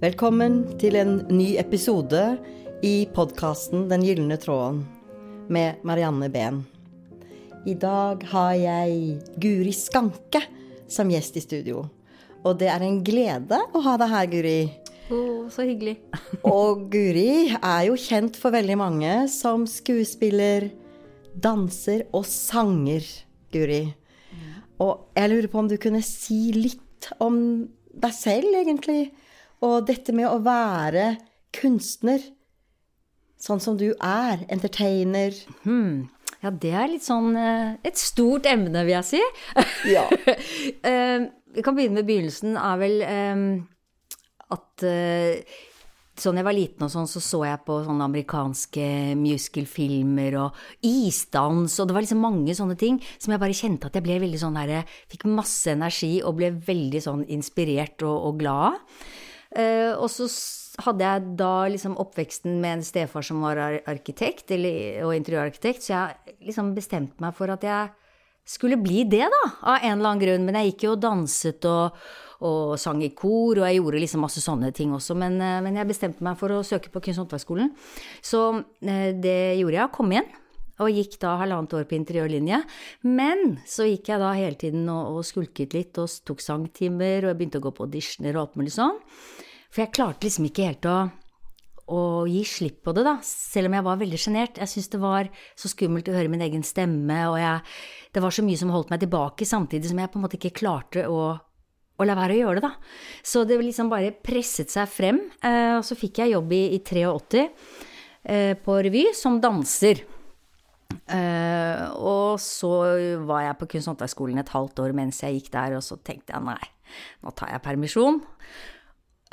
Velkommen til en ny episode i podkasten Den gylne tråden med Marianne Behn. I dag har jeg Guri Skanke som gjest i studio. Og det er en glede å ha deg her, Guri. Oh, så hyggelig. Og Guri er jo kjent for veldig mange som skuespiller, danser og sanger, Guri. Og jeg lurer på om du kunne si litt om deg selv, egentlig. Og dette med å være kunstner, sånn som du er. Entertainer. Hmm. Ja, det er litt sånn eh, et stort emne, vil jeg si. Ja. Eh, Vi kan begynne med begynnelsen, er vel eh, at Sånn jeg var liten og sånn, så så jeg på sånne amerikanske musicalfilmer og isdans, og det var liksom mange sånne ting som jeg bare kjente at jeg ble veldig sånn herre Fikk masse energi og ble veldig sånn inspirert og, og glad av. Eh, og så hadde jeg da liksom oppveksten med en stefar som var ar- arkitekt, eller, og interiørarkitekt, så jeg liksom bestemte meg for at jeg skulle bli det, da, av en eller annen grunn. Men jeg gikk jo og danset og, og sang i kor, og jeg gjorde liksom masse sånne ting også. Men, eh, men jeg bestemte meg for å søke på Kunst- og håndverksskolen. Så eh, det gjorde jeg, kom igjen. Og gikk da halvannet år på interiørlinje. Men så gikk jeg da hele tiden og, og skulket litt og tok sangtimer, og jeg begynte å gå på auditioner og alt mulig sånn. For jeg klarte liksom ikke helt å, å gi slipp på det, da. Selv om jeg var veldig sjenert. Jeg syntes det var så skummelt å høre min egen stemme, og jeg, det var så mye som holdt meg tilbake, samtidig som jeg på en måte ikke klarte å, og la være å gjøre det, da. Så det liksom bare presset seg frem. Eh, og så fikk jeg jobb i, i 83 eh, på revy som danser. Eh, og så var jeg på Kunst- og håndverksskolen et halvt år mens jeg gikk der, og så tenkte jeg nei, nå tar jeg permisjon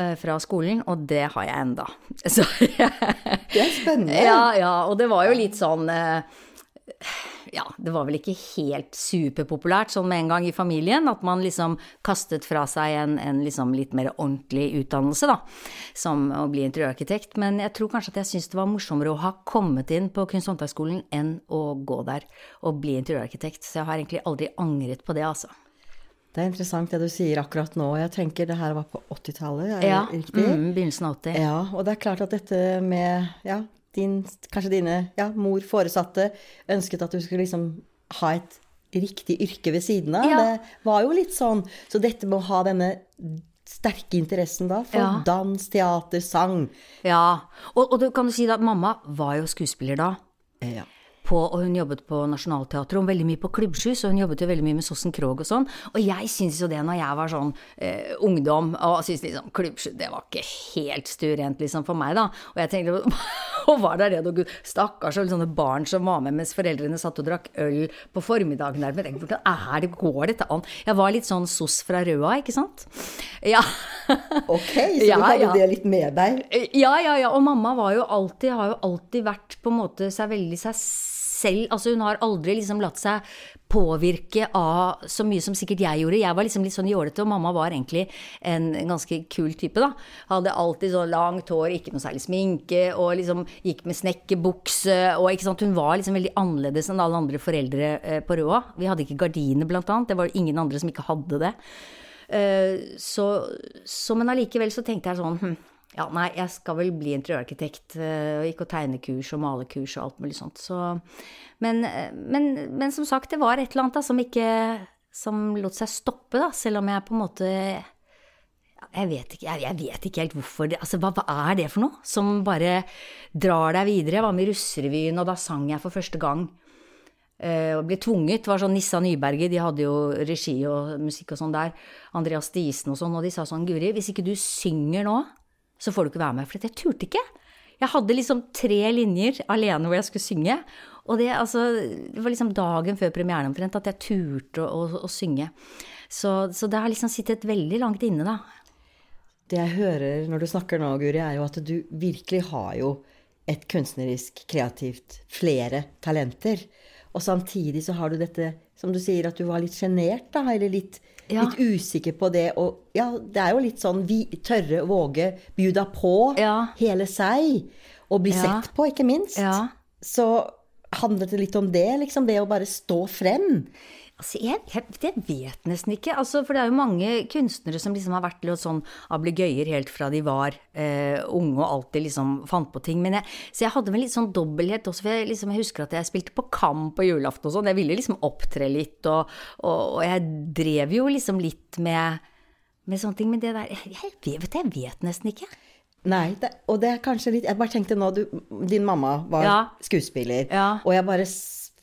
uh, fra skolen, og det har jeg enda. Så Det er spennende. ja, ja, og det var jo litt sånn eh, Ja, det var vel ikke helt superpopulært sånn med en gang i familien, at man liksom kastet fra seg en, en liksom litt mer ordentlig utdannelse, da, som å bli interiørarkitekt. Men jeg tror kanskje at jeg syntes det var morsommere å ha kommet inn på Kunst- og håndverksskolen enn å gå der og bli interiørarkitekt. Så jeg har egentlig aldri angret på det, altså. Det er interessant det du sier akkurat nå. Jeg tenker det her var på 80-tallet, er Ja, det Ja, mm, begynnelsen av 80. Ja, og det er klart at dette med ja, din, kanskje dine ja, mor foresatte ønsket at du skulle liksom ha et riktig yrke ved siden av. Ja. Det var jo litt sånn. Så dette med å ha denne sterke interessen da for Ja. dans, teater, sang Ja, og, og du kan jo si at mamma var jo skuespiller da. ja. På, og hun jobbet på Nationaltheatret, og veldig mye på klubbsky, så hun jobbet jo veldig mye med Sossen Krog og sånn. Og jeg syntes jo det når jeg var sånn eh, ungdom, og syntes liksom klubbsky, det var ikke helt stuerent liksom for meg, da. Og jeg tenkte Og var der redd, og gud, stakkars og sånne barn som var med mens foreldrene satt og drakk øl på formiddagen der. Men hvordan er det, går dette an? Jeg var litt sånn sos fra Røa, ikke sant? Ja. Ok, så Ja, du hadde ja. det litt med deg? Ja, ja, ja. Og mamma var jo alltid, har jo alltid vært på en måte seg veldig seg selv. Altså hun har aldri liksom latt seg påvirke av så mye som sikkert jeg gjorde. Jeg var liksom litt sånn jålete, og mamma var egentlig en ganske kul type, da. Hadde alltid så langt hår, ikke noe særlig sminke, og liksom gikk med snekkerbukse, og ikke sant. Hun var liksom veldig annerledes enn alle andre foreldre eh, på Røa. Vi hadde ikke gardiner, blant annet. Det var ingen andre som ikke hadde det. Eh, Så, så men allikevel så tenkte jeg sånn hm, ja, nei, jeg skal vel bli interiørarkitekt, eh, og gikk og tegnekurs og malekurs og alt mulig sånt. Så, men, eh, men, men som sagt, det var et eller annet da, som ikke som lot seg stoppe, da, selv om jeg på en måte jeg vet, ikke, jeg, jeg vet ikke helt hvorfor. Det, altså, hva, hva er det for noe som bare drar deg videre? Jeg var med i Russerevyen, og da sang jeg for første gang. Uh, og ble tvunget. Det var sånn Nissa Nyberget, de hadde jo regi og musikk og sånn der. Andreas Diesen og sånn, og de sa sånn Guri, hvis ikke du synger nå, så får du ikke være med. For jeg turte ikke. Jeg hadde liksom tre linjer alene hvor jeg skulle synge. Og det, altså, det var liksom dagen før premieren omtrent at jeg turte å, å, å synge. Så, så det har liksom sittet veldig langt inne, da. Det jeg hører når du snakker nå, Guri, er jo at du virkelig har jo et kunstnerisk, kreativt, flere talenter. Og samtidig så har du dette, som du sier, at du var litt sjenert, da, eller litt, Ja. litt usikker på det. Og ja, det er jo litt sånn vi tørre, våge, bjuda på Ja. hele seg. Og bli sett på, ikke minst. Så handlet det litt om det, liksom. Det å bare stå frem. Altså, jeg, jeg, jeg, vet nesten ikke. Altså, for det er jo mange kunstnere som liksom har vært litt sånn ablegøyer helt fra de var eh, unge og alltid liksom fant på ting. Men jeg, så jeg hadde vel litt sånn dobbelthet også, for jeg, liksom, jeg husker at jeg spilte på Kam på julaften og sånn. Jeg ville liksom opptre litt, og, og, og, jeg drev jo liksom litt med, med sånne ting. Men det der Jeg, jeg vet, jeg vet nesten ikke. Nei, det, og det er kanskje litt Jeg bare tenkte nå, du, din mamma var ja. skuespiller, ja. og jeg bare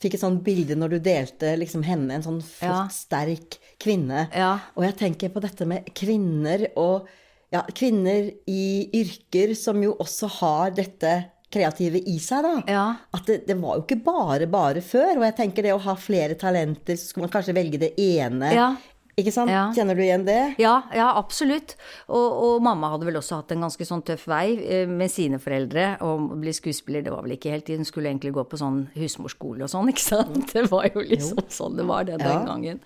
fikk et sånt bilde når du delte liksom henne, en sånn flott, ja. sterk kvinne. Ja. Og jeg tenker på dette med kvinner og ja, kvinner i yrker som jo også har dette kreative i seg, da. Ja. At det, det, var jo ikke bare bare før. Og jeg tenker det å ha flere talenter, så skulle man kanskje velge det ene ja. Ikke sant? Ja. Kjenner du igjen det? Ja, ja absolutt. Og, og, mamma hadde vel også hatt en ganske sånn tøff vei eh, med sine foreldre. Å bli skuespiller, det var vel ikke helt Hun skulle egentlig gå på sånn husmorskole og sånn, ikke sant. Det var jo liksom jo. sånn det var det den ja. gangen.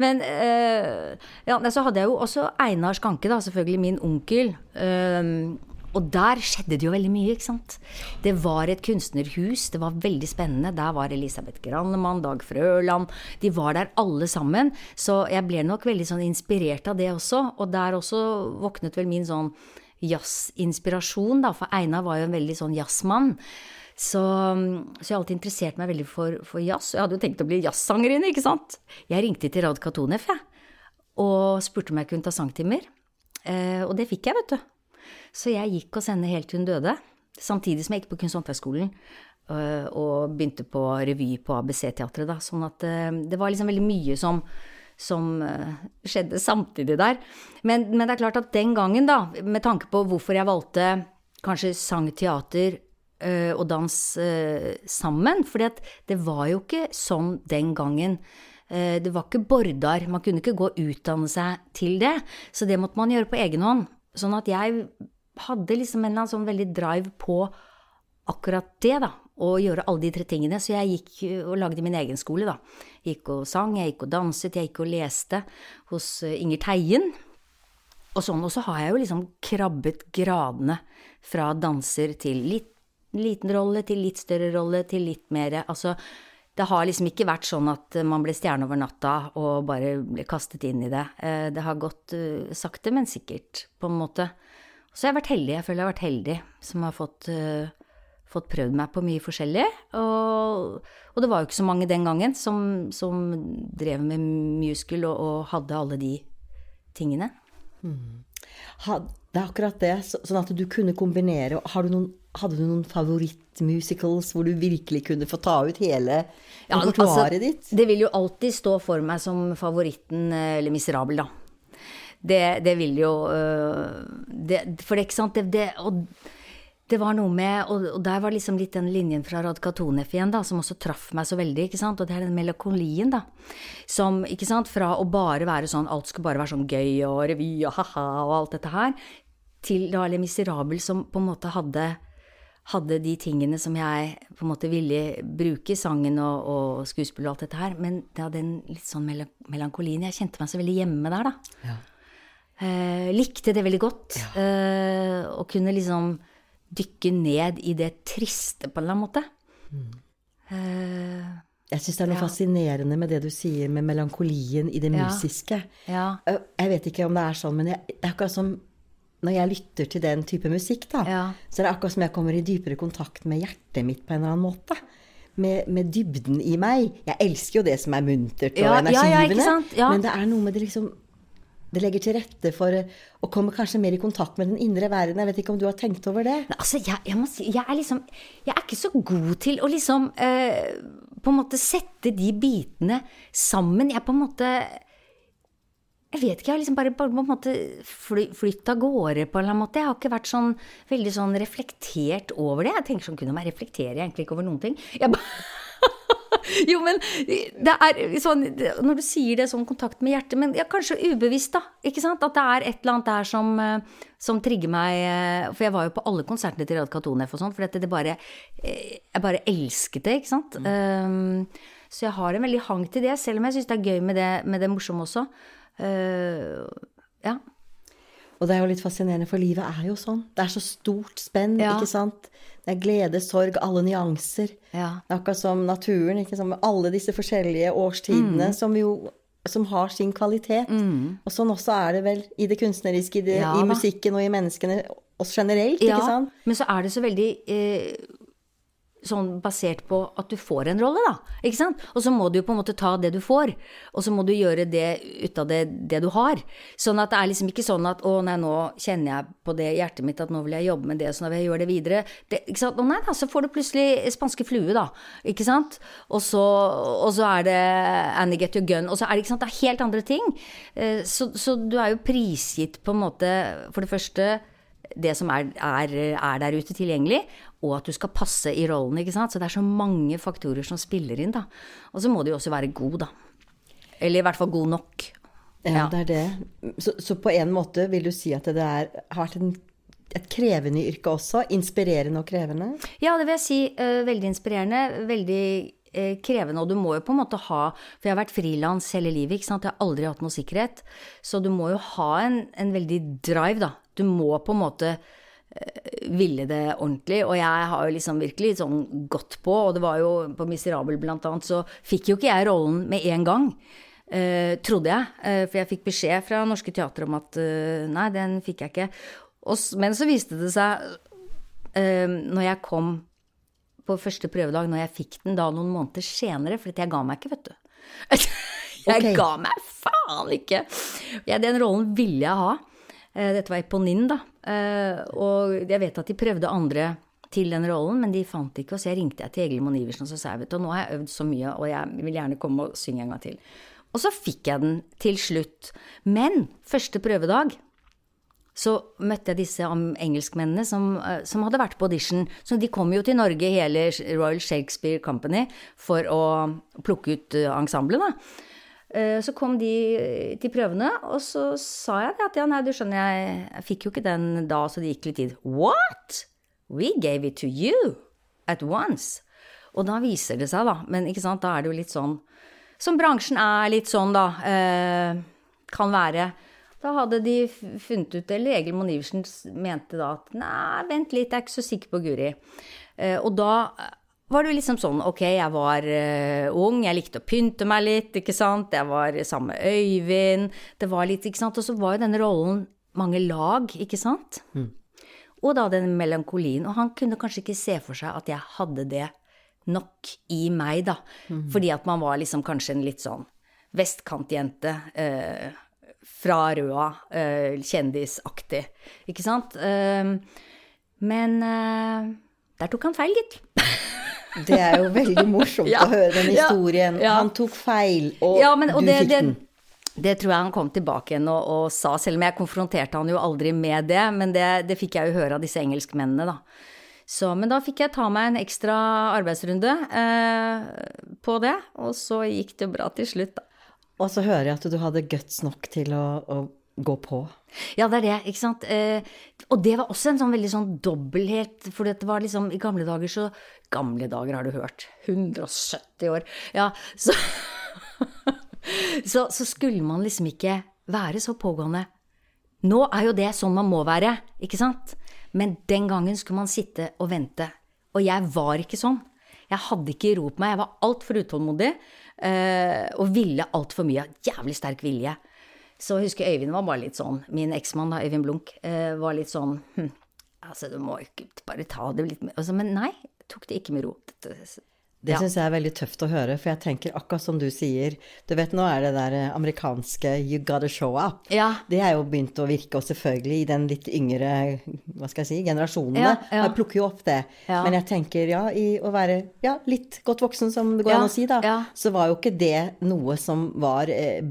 Men eh, ja, så hadde jeg jo også Einar Skanke, da, selvfølgelig min onkel. Eh, og der skjedde det jo veldig mye, ikke sant. Det var et kunstnerhus, det var veldig spennende. Der var Elisabeth Grannemann, Dag Frøland. De var der alle sammen. Så jeg ble nok veldig sånn inspirert av det også. Og der også våknet vel min sånn jazzinspirasjon, da. For Einar var jo en veldig sånn jazzmann. Så, så, jeg har alltid interessert meg veldig for, for jazz. Jeg hadde jo tenkt å bli jazzsangerinne, ikke sant. Jeg ringte til Rad Katonef, jeg. Og spurte om jeg kunne ta sangtimer. Eh, og det fikk jeg, vet du. Så jeg gikk og sendte helt til hun døde, samtidig som jeg gikk på Kunst- og håndverksskolen. Øh, og begynte på revy på ABC-teatret, da. Sånn at øh, det var liksom veldig mye som, som øh, skjedde samtidig der. Men, men, det er klart at den gangen, da, med tanke på hvorfor jeg valgte kanskje sang, teater og dans sammen For det var jo ikke sånn den gangen. Det var ikke Bordar. Man kunne ikke gå og utdanne seg til det. Så det måtte man gjøre på egen hånd. Sånn at jeg hadde liksom en eller annen sånn veldig drive på akkurat det, da. Å gjøre alle de tre tingene. Så jeg gikk og lagde min egen skole, da. Gikk og sang, jeg gikk og danset, jeg gikk og leste hos eh, Inger Teien. Og sånn. Og så har jeg jo liksom krabbet gradene fra danser til litt liten rolle, til litt større rolle, til litt mer Altså, det har liksom ikke vært sånn at man ble stjerne over natta og bare ble kastet inn i det. Eh, det har gått eh, sakte, men sikkert, på en måte. Så jeg har vært heldig. Jeg føler jeg har vært heldig som har fått, uh, fått prøvd meg på mye forskjellig. Og, og, det var jo ikke så mange den gangen som, som drev med musical og, og, hadde alle de tingene. Mm. Det er akkurat det. sånn at du kunne kombinere. Du noen, hadde du noen favorittmusicals hvor du virkelig kunne få ta ut hele repertoaret ja, altså, ditt? Det vil jo alltid stå for meg som favoritten eh, eller Miserabel, da det, det vil jo øh, det, For det, ikke sant det, det, og det var noe med Og, der var liksom litt den linjen fra Radkatonef igjen, da, som også traff meg så veldig. ikke sant, Og det er den melankolien, da. Som, ikke sant, fra å bare være sånn Alt skulle bare være sånn gøy og revy og ha-ha og alt dette her, til da Le Miserable, som på en måte hadde hadde de tingene som jeg på en måte ville bruke, sangen og, og skuespill og alt dette her, men det hadde en litt sånn melankolien. Jeg kjente meg så veldig hjemme der, da. Ja. Eh, likte det veldig godt. Ja. Eh, og kunne liksom dykke ned i det triste på en eller annen måte. Mm. Eh, jeg syns det er noe ja. fascinerende med det du sier med melankolien i det ja. musiske. Ja. Eh, jeg vet ikke om det er sånn, men jeg, det er akkurat som når jeg lytter til den type musikk, da, så er det akkurat som jeg kommer i dypere kontakt med hjertet mitt på en eller annen måte. Med, med dybden i meg. Jeg elsker jo det som er muntert og energigivende, men det er noe med det liksom det legger til rette for å komme kanskje mer i kontakt med den indre verden. Jeg vet ikke om du har tenkt over det? Altså, jeg, jeg, si, jeg er liksom Jeg er ikke så god til å liksom eh, På en måte sette de bitene sammen. Jeg på en måte jeg vet ikke, jeg har liksom bare, bare på en måte fly, flytt av gårde på en eller annen måte. Jeg har ikke vært sånn veldig sånn reflektert over det. Jeg tenker sånn, kunne meg reflektere egentlig ikke over noen ting. Jeg bare jo, men det er sånn Når du sier det sånn kontakt med hjertet Men ja, kanskje ubevisst, da. Ikke sant? At det er et eller annet der som, eh, som trigger meg eh, For jeg var jo på alle konsertene til Radka Katonef og sånn, for dette, det bare eh, Jeg bare elsket det, ikke sant. Mm. Um, så jeg har en veldig hang til det, selv om jeg syns det er gøy med det, med det morsomme også. Uh, ja. Og det er jo litt fascinerende, for livet er jo sånn. Det er så stort spenn, Ja. ikke sant. Det er glede, sorg, alle nyanser. Ja. Akkurat som naturen, ikke sant. Med alle disse forskjellige årstidene Mm. som jo som har sin kvalitet. Og sånn også er det vel i det kunstneriske, i, det, Ja i musikken og i menneskene oss generelt, Ja, ikke sant? men så er det så veldig eh, sånn basert på at du får en rolle, da. Ikke sant? Og så må du jo på en måte ta det du får, og så må du gjøre det ut av det, det du har. Sånn at det er liksom ikke sånn at å nei, nå kjenner jeg på det hjertet mitt at nå vil jeg jobbe med det, så nå vil jeg gjøre det videre. Det, ikke sant? Å nei da, så får du plutselig spanske flue, da. Ikke sant? Og så, og så er det Annie Get Your Gun, og så er det ikke sant, det er helt andre ting. Eh, Så, så du er jo prisgitt på en måte, for det første det som er, er, er der ute tilgjengelig, og at du skal passe i rollen. ikke sant? Så det er så mange faktorer som spiller inn, da. Og så må du jo også være god, da. Eller i hvert fall god nok. Ja, det er det. Så, så på en måte vil du si at det er, har vært en, et krevende yrke også? Inspirerende og krevende? Ja, det vil jeg si. eh, veldig inspirerende. Veldig eh, krevende. Og du må jo på en måte ha For jeg har vært frilans hele livet, ikke sant. Jeg har aldri hatt noe sikkerhet. Så du må jo ha en, en veldig drive, da. Du må på en måte eh, ville det ordentlig. Og jeg har jo liksom virkelig sånn gått på, og det var jo på Miserabel blant annet, så fikk jo ikke jeg rollen med en gang. eh, trodde jeg. eh, for jeg fikk beskjed fra Norske Teater om at eh, nei, den fikk jeg ikke. Og, men så viste det seg, eh, når jeg kom på første prøvedag, når jeg fikk den da noen måneder senere, for jeg ga meg ikke, vet du. Jeg okay. ga meg faen ikke! Ja, den rollen ville jeg ha. Eh, Dette var Eponin, da. Eh, Og jeg vet at de prøvde andre til den rollen, men de fant ikke, og så jeg ringte jeg til Egil Monn Iversen og så sa jeg, vet nå har jeg øvd så mye, og jeg vil gjerne komme og synge en gang til. Og så fikk jeg den til slutt. Men første prøvedag så møtte jeg disse engelskmennene som, eh, som hadde vært på audition. Så de kom jo til Norge, hele Royal Shakespeare Company, for å plukke ut ensemblet, da. Eh, Så kom de eh, til prøvene, og så sa jeg at ja, nei, du skjønner, jeg, jeg fikk jo ikke den da, så det gikk litt tid. What? We gave it to you at once. Og da viser det seg, da, men ikke sant, da er det jo litt sånn Som bransjen er litt sånn, da, eh, kan være. Da hadde de funnet ut, eller Egil Monn Iversen mente da at nei, vent litt, jeg er ikke så sikker på Guri. Eh, og da var det jo liksom sånn, ok, jeg var uh, ung, jeg likte å pynte meg litt, ikke sant, jeg var sammen med Øyvind, det var litt, ikke sant, og så var jo denne rollen mange lag, ikke sant? Og da den melankolien, og han kunne kanskje ikke se for seg at jeg hadde det nok i meg, da, fordi at man var liksom kanskje en litt sånn vestkantjente, Uh, fra Røa, uh, kjendisaktig, ikke sant? Men der tok han feil, gitt. Det er jo veldig morsomt Ja, å høre den historien. ja. Han tok feil, og, Ja, men, og du det, fikk det, den. det tror jeg han kom tilbake igjen og, og sa, selv om jeg konfronterte han jo aldri med det, men det, det fikk jeg jo høre av disse engelskmennene, da. Så, men da fikk jeg ta meg en ekstra arbeidsrunde eh, på det, og så gikk det bra til slutt, da. Og så hører jeg at du hadde guts nok til å, å gå på. Ja, det er det, ikke sant. Eh, og det var også en sånn veldig sånn dobbelthet, for det var liksom i gamle dager så Gamle dager, har du hørt. 170 år. Ja, så så, så skulle man liksom ikke være så pågående. Nå er jo det sånn man må være, ikke sant? Men den gangen skulle man sitte og vente. Og jeg var ikke sånn. Jeg hadde ikke ro på meg. Jeg var altfor utålmodig eh, og ville altfor mye. Jævlig sterk vilje. Så jeg husker Øyvind var bare litt sånn, min eksmann da, Øyvind Blunk, eh, var litt sånn hm, Altså, du må ikke bare ta det litt med altså, Men nei, jeg tok det ikke med ro. Dette, Det ja. syns jeg er veldig tøft å høre, for jeg tenker akkurat som du sier Du vet, nå er det der eh, amerikanske 'you gotta show up'. Ja. Det er jo begynt å virke, og selvfølgelig i den litt yngre hva skal jeg si, generasjonene Ja, ja. Jeg plukker jo opp det. Men jeg tenker, ja, i å være ja, litt godt voksen, som det går an å si, da, så var jo ikke det noe som var eh,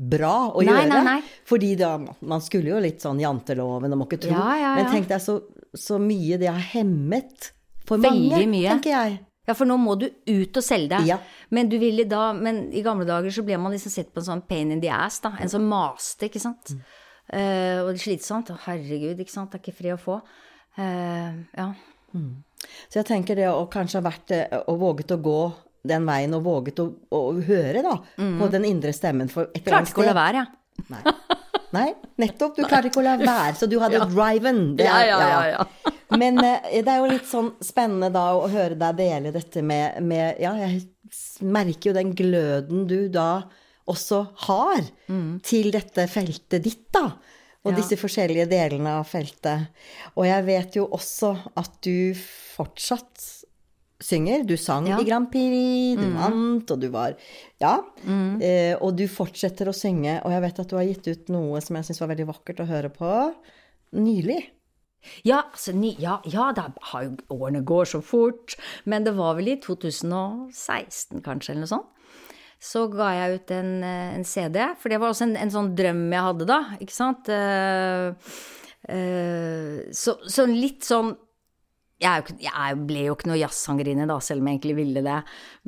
bra å Nei, gjøre. nei, nei. Fordi da, man skulle jo litt sånn janteloven, og må ikke tro. Ja, ja, Men tenk deg så, så mye det har hemmet for Veldig mange, mye. tenker jeg. Ja, for nå må du ut og selge deg. Ja. Men, du ville da, men i gamle dager så ble man liksom sett på en sånn pain in the ass, da. En som maste, ikke sant. Mm. Uh, og slitsomt. Å, herregud, ikke sant. Det er ikke fri å få. Uh, ja. Så jeg tenker det å kanskje ha vært eh, og våget å gå den veien, og våget å, å høre da, på den indre stemmen for et Klarte ikke å la være, jeg. Nei. Nei, nettopp. Du klarte ikke å la være, så du hadde driven. Det Ja, ja, ja, ja. Men eh, det er jo litt sånn spennende da å høre deg dele dette med, med Ja, jeg merker jo den gløden du da også har til dette feltet ditt, da. Og Ja. disse forskjellige delene av feltet. Og jeg vet jo også at du fortsatt synger. Du sang Ja. i Grand Prix, du vant, og du var Ja. Eh, og du fortsetter å synge. Og jeg vet at du har gitt ut noe som jeg syns var veldig vakkert å høre på nylig. Ja, altså, ny, ja, ja da årene går så fort. Men det var vel i 2016 kanskje, eller noe sånt. Så ga jeg ut en, eh, en CD, for det var også en, en sånn drøm jeg hadde da, ikke sant. Uh, uh, så, så litt sånn jeg, jo jeg ble jo ikke noe jazzsangerinne da, selv om jeg egentlig ville det.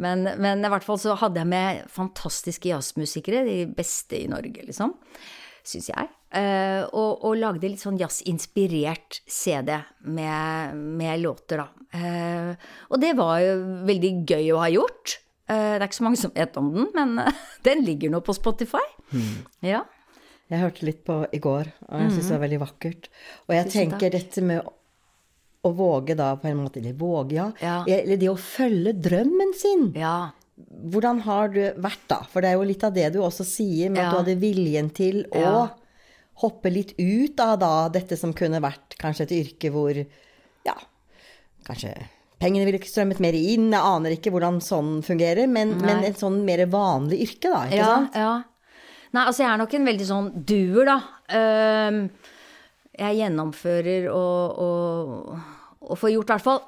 Men, men i hvert fall så hadde jeg med fantastiske jazzmusikere, de beste i Norge, liksom. Syns jeg. Eh, og, og lagde litt sånn jazzinspirert CD med, med låter, da. Eh, og det var jo veldig gøy å ha gjort. Eh, det er ikke så mange som vet om den, men eh, den ligger nå på Spotify. Ja. Jeg hørte litt på i går, og jeg syns det var veldig vakkert. Og jeg Mhm. Tusen tenker dette med å, våge da på en måte Eller våge, ja. Ja. Eller det å følge drømmen sin. ja. Hvordan har du vært da? For det er jo litt av det du også sier, med at du hadde viljen til å hoppe litt ut av da dette som kunne vært kanskje et yrke hvor ja, kanskje pengene ville ikke strømmet mer inn, jeg aner ikke hvordan sånn fungerer, men, men et sånn mer vanlig yrke, da, ikke ja, sant? Ja. Nei, altså jeg er nok en veldig sånn doer, da. Ehm, jeg gjennomfører og, og, og får gjort i hvert fall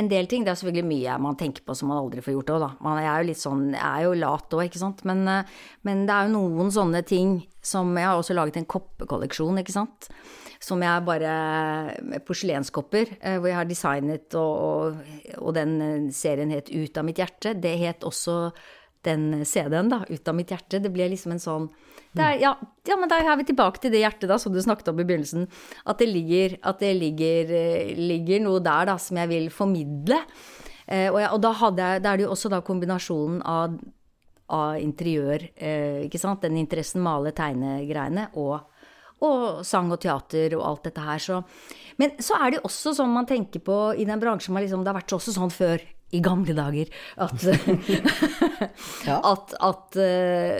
en del ting. Det er selvfølgelig mye man tenker på som man aldri får gjort òg, da. Man er jo litt sånn, er jo lat òg, ikke sant. Men, eh, men det er jo noen sånne ting som Jeg har også laget en koppekolleksjon, ikke sant. Som jeg bare med Porselenskopper, eh, hvor jeg har designet, og, og, og den eh, serien het Ut av mitt hjerte. Det het også den CD-en, da, ut av mitt hjerte. Det ble liksom en sånn det er, ja, ja, men da er vi tilbake til det hjertet, da, som du snakket om i begynnelsen. At det ligger, at det ligger, eh, ligger noe der, da, som jeg vil formidle. Eh, og, jeg, og da, jeg, da er det jo også da kombinasjonen av, av interiør, eh, ikke sant, den interessen, male, tegne greiene, og, og sang og teater og alt dette her. Så. Men så er det jo også sånn man tenker på i den bransjen, man liksom, det har vært også sånn før, i gamle dager, at, Ja. at, at uh,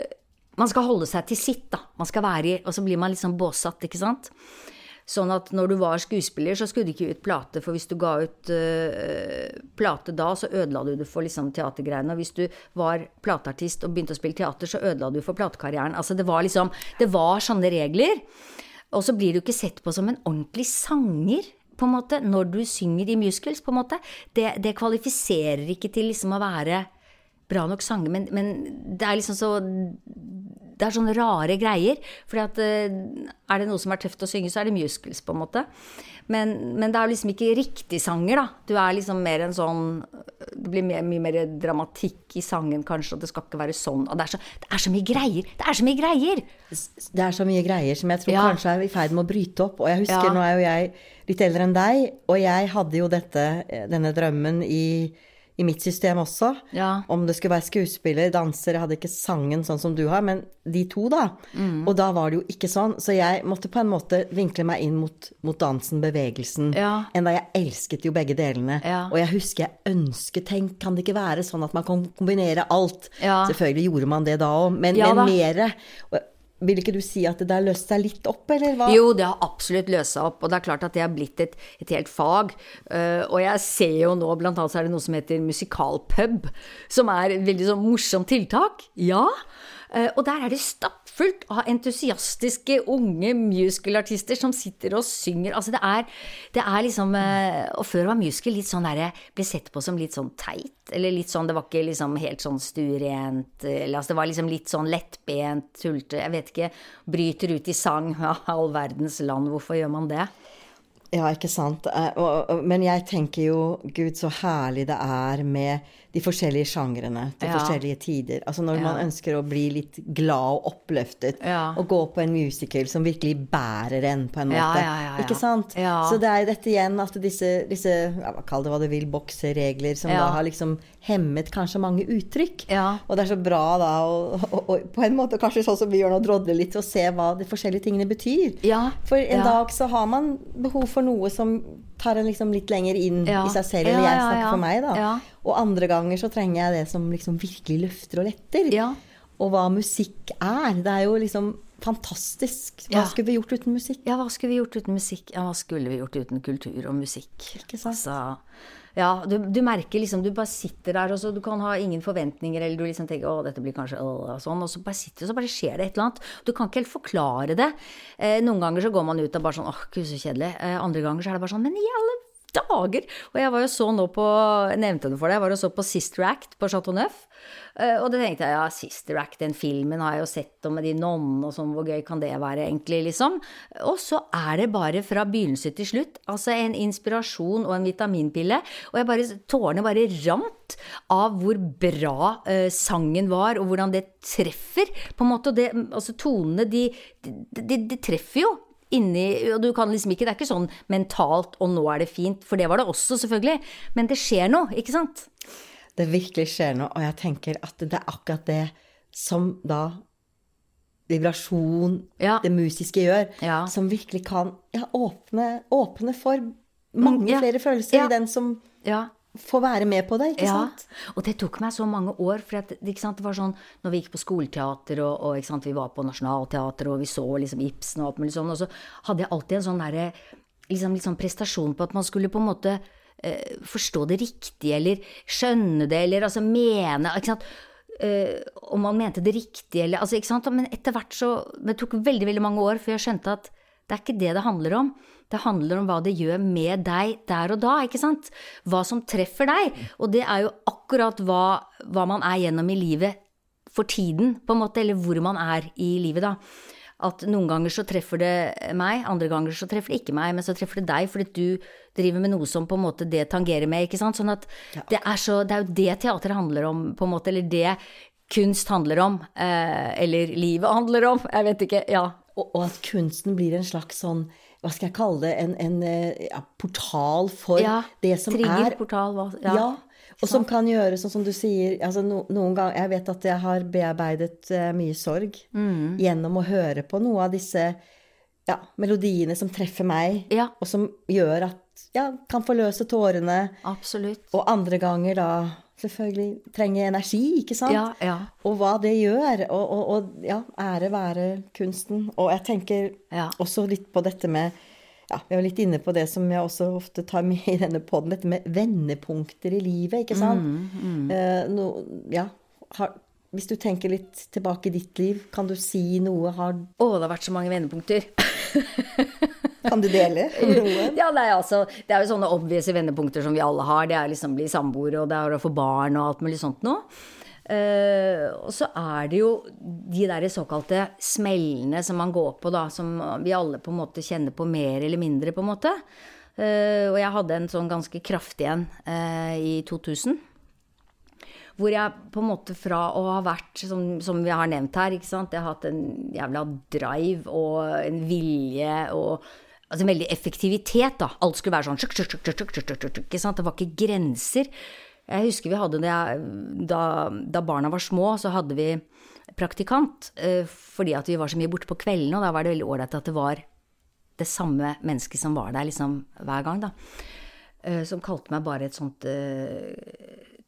man skal holde seg til sitt, da. Man skal være i Og så blir man litt sånn båsatt, ikke sant. Sånn at når du var skuespiller, så skulle du ikke ut plate, for hvis du ga ut uh, plate da, så ødela du det for liksom teatergreiene. Og hvis du var plateartist og begynte å spille teater, så ødela du for platekarrieren. Altså det var liksom Det var sånne regler. Og så blir du ikke sett på som en ordentlig sanger, på en måte, når du synger i musicals, på en måte. Det, det kvalifiserer ikke til liksom å være bra nok sanger, men, men det er liksom så Det er sånne rare greier. For eh, er det noe som er tøft å synge, så er det musicals, på en måte. Men, men det er liksom ikke riktig sanger, da. Du er liksom mer en sånn Det blir mer, mye mer dramatikk i sangen, kanskje, og det skal ikke være sånn. Og det er så, det er så mye greier! Det er så mye greier! Det er så mye greier som jeg tror Ja. kanskje er i ferd med å bryte opp. Og jeg husker, Ja. nå er jo jeg litt eldre enn deg, og jeg hadde jo dette, denne drømmen i, i mitt system også. Ja. Om det skulle være skuespiller, danser, jeg hadde ikke sangen sånn som du har, men de to, da. Mm. Og da var det jo ikke sånn. Så jeg måtte på en måte vinkle meg inn mot, mot dansen, bevegelsen. Ja. Enda jeg elsket jo begge delene. Ja. Og jeg husker jeg ønsket, tenk, kan det ikke være sånn at man kan kombinere alt? Selvfølgelig gjorde man det da òg, men, men da. Vil ikke du si at det der løste seg litt opp, eller hva? Jo, det har absolutt løst seg opp, og det er klart at det har blitt et, et helt fag. Uh, og jeg ser jo nå, blant annet så er det noe som heter musikalpub, som er et veldig sånn morsomt tiltak. Ja. Uh, og der er det stappfullt av entusiastiske unge musicalartister som sitter og synger. Altså det er, det er liksom eh, Og før var musical litt sånn derre Ble sett på som litt sånn teit. Eller litt sånn Det var ikke liksom helt sånn stuerent. Eller altså det var liksom litt sånn lettbent, tullete. Jeg vet ikke. Bryter ut i sang. Ja, all verdens land. Hvorfor gjør man det? Ja, ikke sant. Eh, men jeg tenker jo, gud, så herlig det er med de forskjellige sjangrene til Ja. forskjellige tider. Altså når Ja. man ønsker å bli litt glad og oppløftet, Ja. og gå på en musical som virkelig bærer en, på en måte. Ja, ja, ja. Ikke sant? Ja. Så det er dette igjen at disse, disse kall det hva du vil, bokseregler, som da har liksom hemmet kanskje mange uttrykk. Ja. Og det er så bra da, og på en måte kanskje sånn som vi gjør nå, drodle litt og se hva de forskjellige tingene betyr. Ja, For en dag så har man behov for noe som tar en liksom litt lenger inn Ja. i seg selv, eller jeg snakker for meg, da. Og andre ganger så trenger jeg det som liksom virkelig løfter og letter. Ja. Og hva musikk er. Det er jo liksom fantastisk. Hva skulle vi gjort uten musikk? Ja, hva skulle vi gjort uten musikk? Ja, hva skulle vi gjort uten kultur og musikk? Ikke sant? Altså, ja, du, du merker liksom, du bare sitter der, og så du kan ha ingen forventninger, eller du liksom tenker å, dette blir kanskje øh, og sånn, og så bare sitter du, så bare skjer det et eller annet. Du kan ikke helt forklare det. Eh, noen ganger så går man ut og bare sånn, åh, gud, så kjedelig. Eh, andre ganger så er det bare sånn, men i alle dager! Og jeg var jo så nå på, jeg nevnte det for deg, jeg var jo så på Sister Act på Chateau Neuf. Eh, Og det tenkte jeg, ja, Sister Act, den filmen har jeg jo sett, og med de nonnene og sånn, hvor gøy kan det være egentlig, liksom? Og så er det bare fra begynnelse til slutt, altså en inspirasjon og en vitaminpille, og jeg bare, tårene bare rant av hvor bra eh, sangen var, og hvordan det treffer, på en måte, og det, altså tonene, de, de, de, de treffer jo. Inni, og du kan liksom ikke, Det er ikke sånn mentalt 'og nå er det fint', for det var det også, selvfølgelig. Men det skjer noe, ikke sant? Det virkelig skjer noe, og jeg tenker at det er akkurat det som da vibrasjon, Ja. det musiske, gjør, Ja. som virkelig kan ja, åpne, åpne for mange flere følelser Ja. i den som Får være med på det, ikke Ja, sant? og det tok meg så mange år. For at, ikke sant, det var sånn, når vi gikk på skoleteater, og, og ikke sant, vi var på Nationaltheatret, og vi så liksom Ibsen og alt mulig sånn, og så hadde jeg alltid en sånn derre liksom, sånn prestasjon på at man skulle på en måte eh, forstå det riktig, eller skjønne det, eller altså mene ikke sant? Eh, om man mente det riktig, eller altså, ikke sant? Men etter hvert så Det tok veldig, veldig mange år før jeg skjønte at det er ikke det det handler om. Det handler om hva det gjør med deg der og da, ikke sant? Hva som treffer deg. Og det er jo akkurat hva, hva man er gjennom i livet for tiden, på en måte, eller hvor man er i livet, da. At noen ganger så treffer det meg, andre ganger så treffer det ikke meg, men så treffer det deg fordi du driver med noe som på en måte det tangerer med, ikke sant. Sånn at det er så Det er jo det teatret handler om, på en måte, eller det kunst handler om, eh, eller livet handler om, jeg vet ikke, ja. Og, og at kunsten blir en slags sånn hva skal jeg kalle det, en, en eh, ja, portal for Ja, det som trigger, er portal, hva Ja. og som kan gjøre sånn som du sier altså no, Noen gang, Jeg vet at jeg har bearbeidet uh, mye sorg Mm. gjennom å høre på noe av disse ja, melodiene som treffer meg, Ja. og som gjør at ja, kan forløse tårene. Absolutt. Og andre ganger da selvfølgelig trenger energi, ikke sant? Ja, ja. Og hva det gjør. Og, og, og ja, ære være kunsten. Og jeg tenker Ja. også litt på dette med ja, Vi var litt inne på det som jeg også ofte tar med i denne poden, dette med vendepunkter i livet, ikke sant? Mm, Eh, no, ja, har, hvis du tenker litt tilbake i ditt liv, kan du si noe? Har, Å, det har vært så mange vendepunkter. kan du dele noen? Ja, er, altså, det er jo sånne obvise vendepunkter som vi alle har. Det er liksom bli samboere, og det er å få barn og alt mulig sånt noe. Uh, og så er det jo de der såkalte smellene som man går på, da, som vi alle på en måte kjenner på mer eller mindre, på en måte. Uh, og jeg hadde en sånn ganske kraftig en uh, i 2000. Hvor jeg på en måte fra å ha vært, som, som vi har nevnt her, ikke sant, jeg har hatt en jævla drive og en vilje og altså en veldig effektivitet, da. Alt skulle være sånn ikke sant? Det var ikke grenser. Jeg husker vi hadde det da, da barna var små, så hadde vi praktikant. eh, Fordi at vi var så mye borte på kveldene, og da var det veldig ålreit at det var det samme mennesket som var der liksom hver gang, da. Eh, Som kalte meg bare et sånt uh,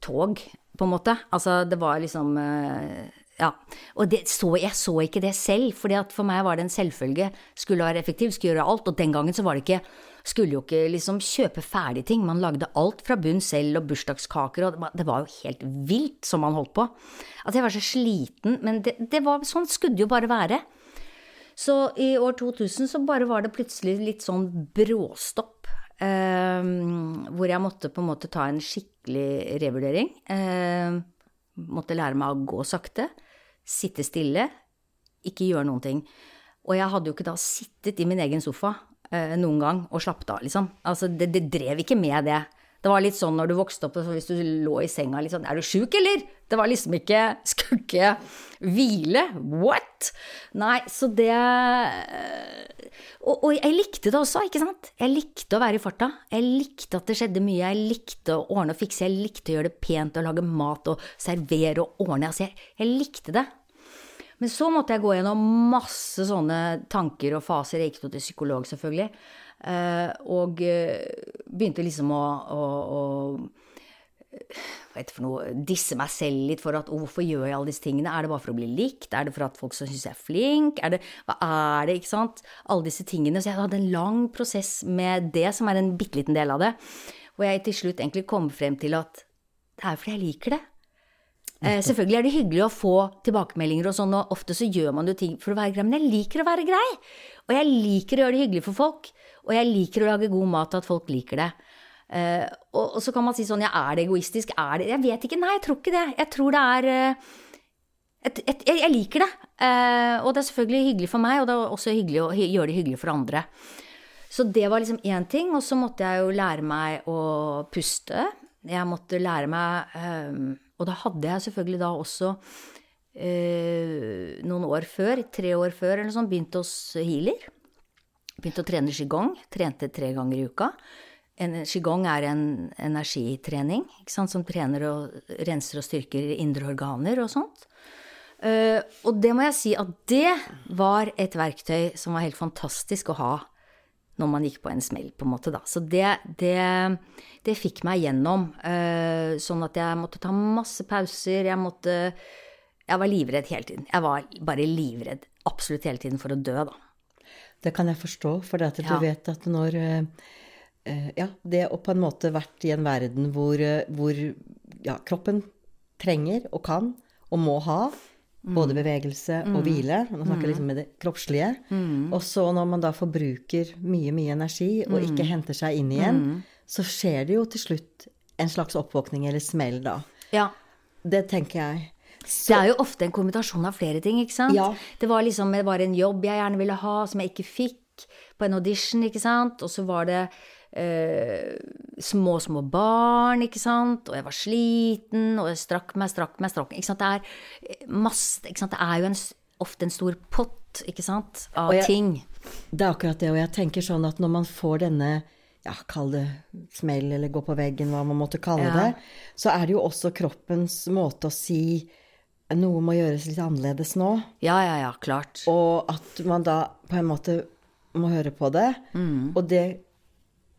tog, på en måte. Altså, det var liksom eh, Ja. Og det, så, jeg så ikke det selv, fordi at for meg var det en selvfølge. Skulle være effektiv, skulle gjøre alt. Og den gangen så var det ikke Skulle jo ikke liksom kjøpe ferdige ting. Man lagde alt fra bunn selv, og bursdagskaker, og det var, jo helt vilt som man holdt på. At jeg var så sliten. Men det, det var, sånn skulle det jo bare være. Så i år 2000 så bare var det plutselig litt sånn bråstopp. Eh, hvor jeg måtte på en måte ta en skikkelig revurdering. Eh, måtte lære meg å gå sakte, sitte stille, ikke gjøre noen ting. Og jeg hadde jo ikke da sittet i min egen sofa eh, noen gang og slappet av, liksom. Altså, det, det drev ikke med det. Det var litt sånn når du vokste opp, hvis du lå i senga litt sånn Er du sjuk, eller? Det var liksom ikke Skulle ikke hvile. What? Nei, så det og, og, jeg likte det også, ikke sant? Jeg likte å være i farta. Jeg likte at det skjedde mye. Jeg likte å ordne og fikse. Jeg likte å gjøre det pent og lage mat og servere og ordne. Altså, jeg, jeg likte det. Men så måtte jeg gå gjennom masse sånne tanker og faser. Jeg gikk nå til psykolog, selvfølgelig. Eh, og eh, begynte liksom å, å, å hva for noe, disse meg selv litt for at oh, hvorfor gjør jeg alle disse tingene? Er det bare for å bli likt? Er det for at folk syns jeg er flink? Er det, hva er det, ikke sant? Alle disse tingene. Så jeg hadde en lang prosess med det, som er en bitte liten del av det. Hvor jeg til slutt egentlig kom frem til at det er fordi jeg liker det. Eh, selvfølgelig er det hyggelig å få tilbakemeldinger og sånn, og ofte så gjør man jo ting for å være grei, men jeg liker å være grei. Og jeg liker å gjøre det hyggelig for folk. Og jeg liker å lage god mat, og at folk liker det. Eh, og, og, så kan man si sånn, ja, er det egoistisk? Er det Jeg vet ikke. Nei, jeg tror ikke det. Jeg tror det er uh, et, et, jeg, jeg, liker det. Uh, og det er selvfølgelig hyggelig for meg, og det er også hyggelig å gjøre det hyggelig for andre. Så det var liksom én ting. Og så måtte jeg jo lære meg å puste. Jeg måtte lære meg um, Og da hadde jeg selvfølgelig da også noen år før, tre år før eller sånn, begynt hos healer. Begynte å trene qigong. Trente tre ganger i uka. En, qigong er en energitrening som trener og renser og styrker indre organer og sånt. Uh, og det må jeg si at det var et verktøy som var helt fantastisk å ha når man gikk på en smell, på en måte, da. Så det, det, det fikk meg gjennom. Uh, sånn at jeg måtte ta masse pauser. Jeg måtte Jeg var livredd hele tiden. Jeg var bare livredd absolutt hele tiden for å dø, da. Det kan jeg forstå, for det at du ja. vet at når uh, Ja, det å på en måte vært i en verden hvor, uh, hvor ja, kroppen trenger og kan og må ha. Både bevegelse mm. og hvile. Nå snakker liksom med det kroppslige. Mm. Og så når man da forbruker mye, mye energi og ikke mm. henter seg inn igjen, mm. så skjer det jo til slutt en slags oppvåkning eller smell, da. Ja. Det tenker jeg. Så, det er jo ofte en kombinasjon av flere ting, ikke sant. Ja. Det var liksom det var en jobb jeg gjerne ville ha, som jeg ikke fikk på en audition, ikke sant. Og så var det eh, små, små barn, ikke sant. Og jeg var sliten, og jeg strakk meg, strakk meg, strakk meg. Ikke sant. Det er masse ikke sant? Det er jo en, ofte en stor pott, ikke sant, av jeg, ting. Det er akkurat det, og jeg tenker sånn at når man får denne ja, kall det smell eller gå på veggen, hva man måtte kalle ja. det, så er det jo også kroppens måte å si noe må gjøres litt annerledes nå. Ja, ja, ja, klart. Og at man da på en måte må høre på det. Mm. Og det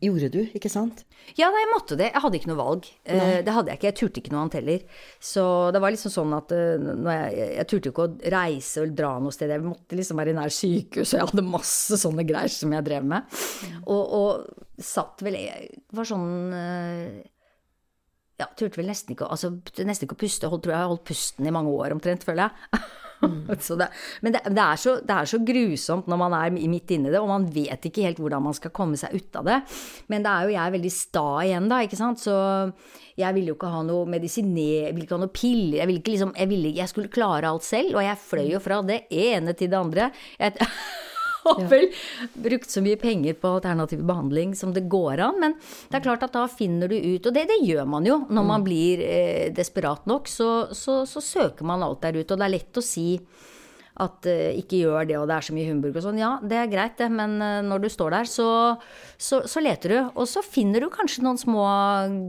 gjorde du, ikke sant? Ja, jeg måtte det. Jeg hadde ikke noe valg. Eh, Nei. Det hadde jeg ikke. Jeg turte ikke noe annet heller. Så det var liksom sånn at eh, jeg, jeg, turte ikke å reise eller dra noe sted. Jeg måtte liksom være i nær sykehus, og jeg hadde masse sånne greier som jeg drev med. Mm. Og, og, satt vel Jeg var sånn eh, ja, turte vel nesten ikke, altså, nesten ikke å puste. Holdt, tror jeg har holdt pusten i mange år omtrent, føler jeg. Det, men det, det, er så, det, er så, grusomt når man er midt inni det, og man vet ikke helt hvordan man skal komme seg ut av det. Men det er jo jeg veldig sta igjen, da, ikke sant. Så jeg ville jo ikke ha noe medisiner, jeg ville ikke ha noe piller. Jeg, liksom, jeg, jeg skulle klare alt selv, og jeg fløy jo fra det ene til det andre. Jeg, har vel brukt så mye penger på alternativ behandling som det går an. Men det er klart at da finner du ut, og det, det gjør man jo når man mm. blir eh, desperat nok, så, så, så, søker man alt der ute. Og det er lett å si at uh, ikke gjør det, og det er så mye humbug og sånn. Ja, det er greit, det, men uh, når du står der, så, så, så, leter du. Og så finner du kanskje noen små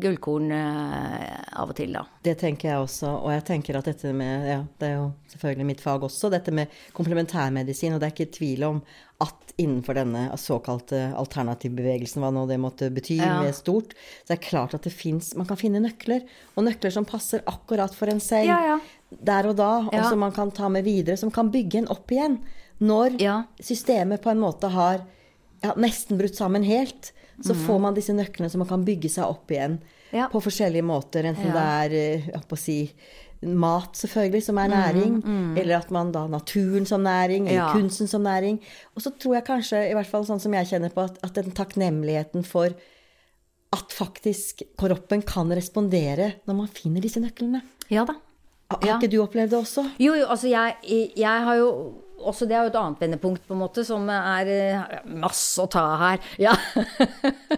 gullkorn uh, av og til, da. Det tenker jeg også, og jeg tenker at dette med Ja, det er jo selvfølgelig mitt fag også, dette med komplementærmedisin, og det er ikke tvil om at innenfor denne såkalte alternativbevegelsen, hva nå det måtte bety ja. med stort, så er det klart at det fins Man kan finne nøkler, og nøkler som passer akkurat for en selv. Ja, ja. Der og da, og som man kan ta med videre, som kan bygge en opp igjen. Når systemet på en måte har nesten brutt sammen helt, så mm. får man disse nøklene som man kan bygge seg opp igjen på forskjellige måter. Enten det er eh, si, mat, selvfølgelig, som er næring. Mm, mm. Eller at man da naturen som næring, eller ja. kunsten som næring. Og så tror jeg kanskje, i hvert fall sånn som jeg kjenner på, at, at den takknemligheten for at faktisk kroppen kan respondere når man finner disse nøklene. Ja da. Har ikke du opplevd det også? Jo, jo, altså jeg, jeg har jo også det er jo et annet vendepunkt, på en måte, som er eh, masse å ta her. Ja.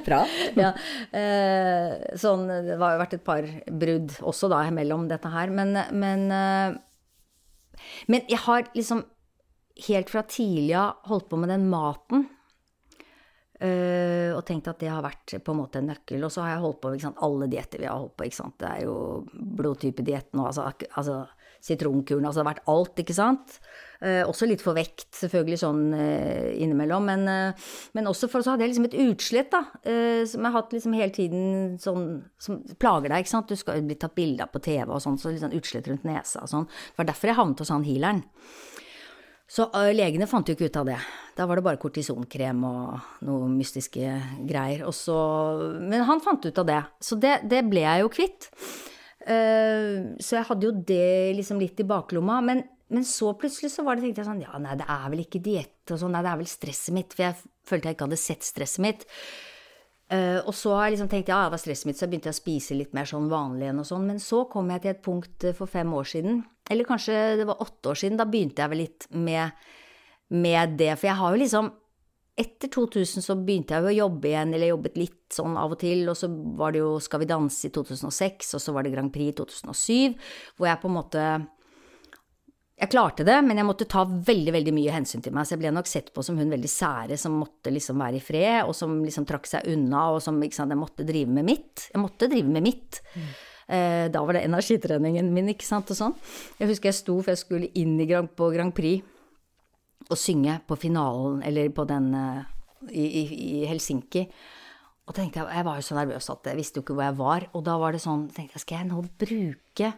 Bra. ja. Eh, sånn, det har jo vært et par brudd også da mellom dette her. Men, men, eh, men jeg har liksom helt fra tidlig av holdt på med den maten. Uh, og tenkt at det har vært på en måte en nøkkel. Og så har jeg holdt på med alle dietter vi har holdt på. Det er jo blodtypedietten og altså, altså sitronkuren. Altså det har vært alt, ikke sant. Uh, også litt for vekt, selvfølgelig, sånn uh, innimellom. Men, men, også for så hadde jeg liksom et utslett, da. som jeg har hatt liksom hele tiden sånn Som plager deg, ikke sant. Du skal bli tatt bilde av på TV og sånn, så litt sånn utslett rundt nesa og sånn. Det var derfor jeg havnet hos han healeren. Så uh, legene fant jo ikke ut av det. Da var det bare kortisonkrem og noe mystiske greier. Så, men han fant ut av det. Så det, det ble jeg jo kvitt. Uh, så jeg hadde jo det liksom litt i baklomma. Men, men, så plutselig så var det, tenkte jeg sånn Ja, nei, det er vel ikke diett og sånn. Nei, det er vel stresset mitt. For jeg følte jeg ikke hadde sett stresset mitt. Uh, og så har jeg liksom tenkt ja, det var stresset mitt, så jeg begynte jeg å spise litt mer sånn vanlig enn og sånn. Men så kom jeg til et punkt for fem år siden, eller kanskje det var åtte år siden, da begynte jeg vel litt med, med det. For jeg har jo liksom Etter 2000 så begynte jeg jo å jobbe igjen, eller jobbet litt sånn av og til, og så var det jo Skal vi danse i 2006, og så var det Grand Prix i 2007, hvor jeg på en måte jeg klarte det, men jeg måtte ta veldig veldig mye hensyn til meg, så jeg ble nok sett på som hun veldig sære som måtte liksom være i fred, og som liksom trakk seg unna, og som ikke jeg måtte drive med mitt. Jeg måtte drive med mitt. Mm. Eh, da var det energitreningen min, ikke sant, og sånn. Jeg husker jeg sto, for jeg skulle inn Grand, på Grand Prix og synge på finalen, eller på den uh, i, i, i, Helsinki. Og tenkte jeg, jeg var jo så nervøs at jeg visste jo ikke hvor jeg var, og da var det sånn, tenkte jeg, skal jeg nå bruke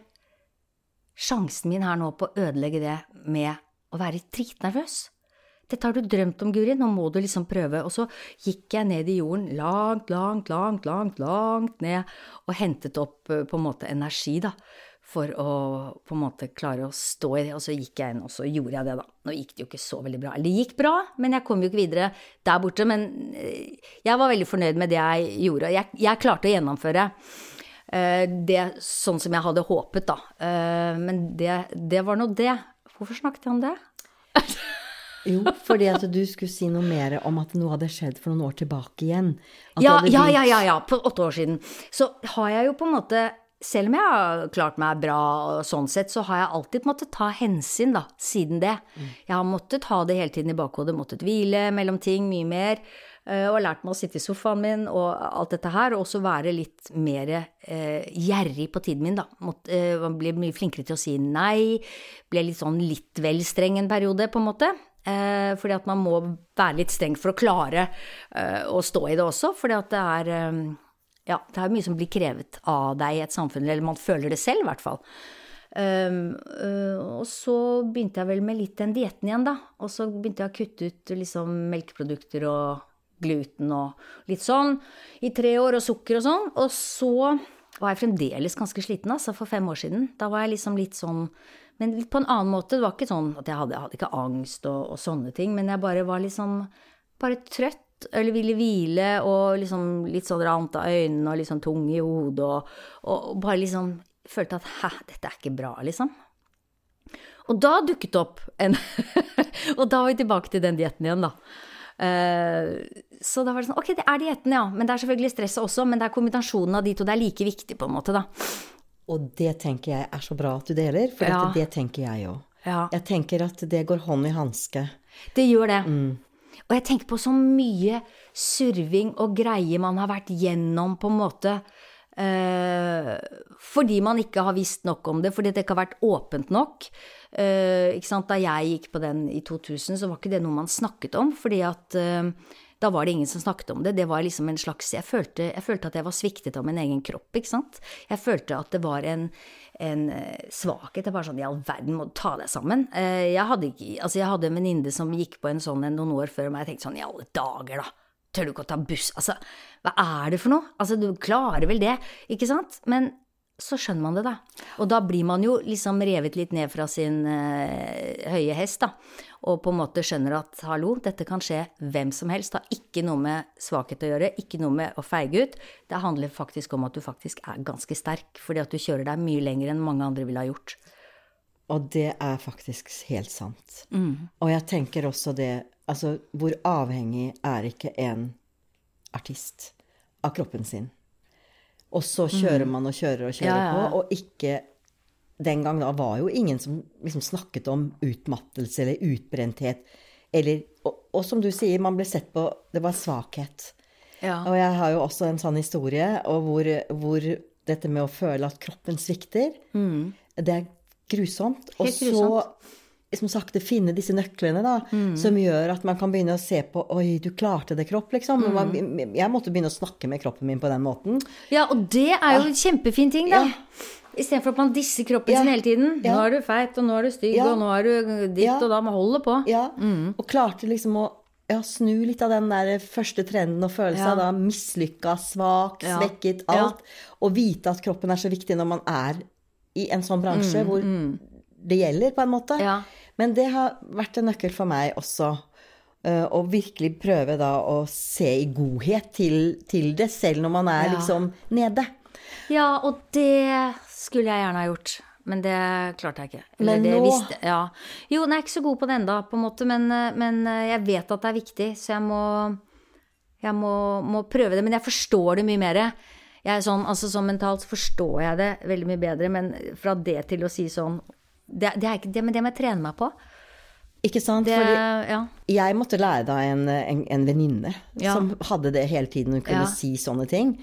sjansen min her nå på å ødelegge det med å være dritnervøs. Dette har du drømt om, Guri, nå må du liksom prøve. Og så gikk jeg ned i jorden, langt, langt, langt, langt, langt ned, og hentet opp eh, på en måte energi, da, for å på en måte klare å stå i det. Og så gikk jeg inn, og så gjorde jeg det, da. Nå gikk det jo ikke så veldig bra. Eller det gikk bra, men jeg kom jo ikke videre der borte. Men eh, jeg var veldig fornøyd med det jeg gjorde. Jeg, jeg klarte å gjennomføre. Eh, det sånn som jeg hadde håpet, da. Men det, det var nå det. Hvorfor snakket jeg om det? Jo, fordi at du skulle si noe mer om at noe hadde skjedd for noen år tilbake igjen. Ja, ja, ja, ja, ja, på åtte år siden. Så har jeg jo på en måte selv om jeg har klart meg bra sånn sett, så har jeg alltid måttet ta hensyn, da, siden det. Mm. Jeg har måttet ha det hele tiden i bakhodet, måttet hvile mellom ting mye mer. Eh, og har lært meg å sitte i sofaen min og alt dette her, og også være litt mer eh, gjerrig på tiden min, da. Måtte, eh, bli mye flinkere til å si nei. Ble litt sånn litt vel streng en periode, på en måte. Eh, fordi at man må være litt streng for å klare eh, å stå i det også, fordi at det er eh, ja, det er mye som blir krevet av deg i et samfunn, eller man føler det selv, i hvert fall. Um, uh, og så begynte jeg vel med litt den dietten igjen, da. Og så begynte jeg å kutte ut liksom melkeprodukter og gluten og litt sånn i tre år, og sukker og sånn. Og så var jeg fremdeles ganske sliten, altså, for fem år siden. Da var jeg liksom litt sånn Men litt på en annen måte. Det var ikke sånn at jeg hadde, jeg hadde ikke angst og, og, sånne ting, men jeg bare var liksom bare trøtt. Eller ville hvile og liksom litt sånn rant av øynene og litt sånn tung i hodet og, og, og bare liksom følte at hæ, dette er ikke bra, liksom. Og da dukket det opp en Og da var vi tilbake til den dietten igjen, da. Uh, så da var det sånn Ok, det er dietten, ja. Men det er selvfølgelig stresset også. Men det er kombinasjonen av de to. Det er like viktig, på en måte, da. Og det tenker jeg er så bra at du deler, for ja. det tenker jeg òg. Ja. Jeg tenker at det går hånd i hanske. Det gjør det. Mm. Og jeg tenker på så mye surving og greier man har vært gjennom, på en måte. Eh, fordi man ikke har visst nok om det, fordi det ikke har vært åpent nok. Eh, da jeg gikk på den i 2000, så var ikke det noe man snakket om, fordi at eh, da var det ingen som snakket om det. Det var liksom en slags Jeg følte, jeg følte at jeg var sviktet av min egen kropp, ikke sant. Jeg følte at det var en, en eh, svakhet. Det var sånn i all verden, må du ta deg sammen. Eh, jeg hadde, altså jeg hadde en venninne som gikk på en sånn noen år før meg. Jeg tenkte sånn i alle dager, da. Tør du ikke å ta buss? Altså, hva er det for noe? Altså, du klarer vel det, ikke sant? Men så skjønner man det, da. Og da blir man jo liksom revet litt ned fra sin uh, høye hest, da. Og på en måte skjønner at hallo, dette kan skje hvem som helst. Det har ikke noe med svakhet å gjøre, ikke noe med å feige ut. Det handler faktisk om at du faktisk er ganske sterk, fordi at du kjører deg mye lenger enn mange andre ville ha gjort. Og det er faktisk helt sant. Mm. Og jeg tenker også det Altså, hvor avhengig er ikke en artist av kroppen sin? Og så kjører man og kjører og kjører Mm. Ja, ja. på, og ikke Den gang da var jo ingen som liksom snakket om utmattelse eller utbrenthet. Eller, og, og som du sier, man ble sett på Det var svakhet. Ja. Og jeg har jo også en sånn historie og hvor, hvor dette med å føle at kroppen svikter, det er grusomt. Helt grusomt. Helt så. Som sakte finne disse nøklene da, Mm. som gjør at man kan begynne å se på Oi, du klarte det, kropp, liksom. Mm. Man, jeg måtte begynne å snakke med kroppen min på den måten. Ja, og det er jo en kjempefin ting, da. Ja. Istedenfor at man disser kroppen Ja. sin hele tiden. Ja. Nå er du feit, og nå er du stygg, Ja. og nå er du ditt, Ja. og da må holde på. Ja, Mm. Og klarte liksom å ja, snu litt av den der første trenden og følelsen Ja. seg da mislykka, svak, Ja. svekket, Ja. alt. Og vite at kroppen er så viktig når man er i en sånn Mm, bransje hvor det gjelder, på en måte. Ja. Men det har vært en nøkkel for meg også. eh, Å virkelig prøve da å se i godhet til, til det, selv når man er Ja. liksom nede. Ja, og det skulle jeg gjerne ha gjort. Men det klarte jeg ikke. Eller Men det nå- visste ja. Jo, jeg er ikke så god på det enda, på en måte, men, eh, men eh, jeg vet at det er viktig, så jeg må, jeg må, må prøve det. Men jeg forstår det mye mer. Jeg sånn, altså Sånn mentalt forstår jeg det veldig mye bedre, men fra det til å si sånn Det, det er ikke det, men det må jeg trene meg på. Ikke sant? Det, Fordi ja. jeg måtte lære av en, en, en venninne Ja. som hadde det hele tiden. Hun kunne Ja. si sånne ting.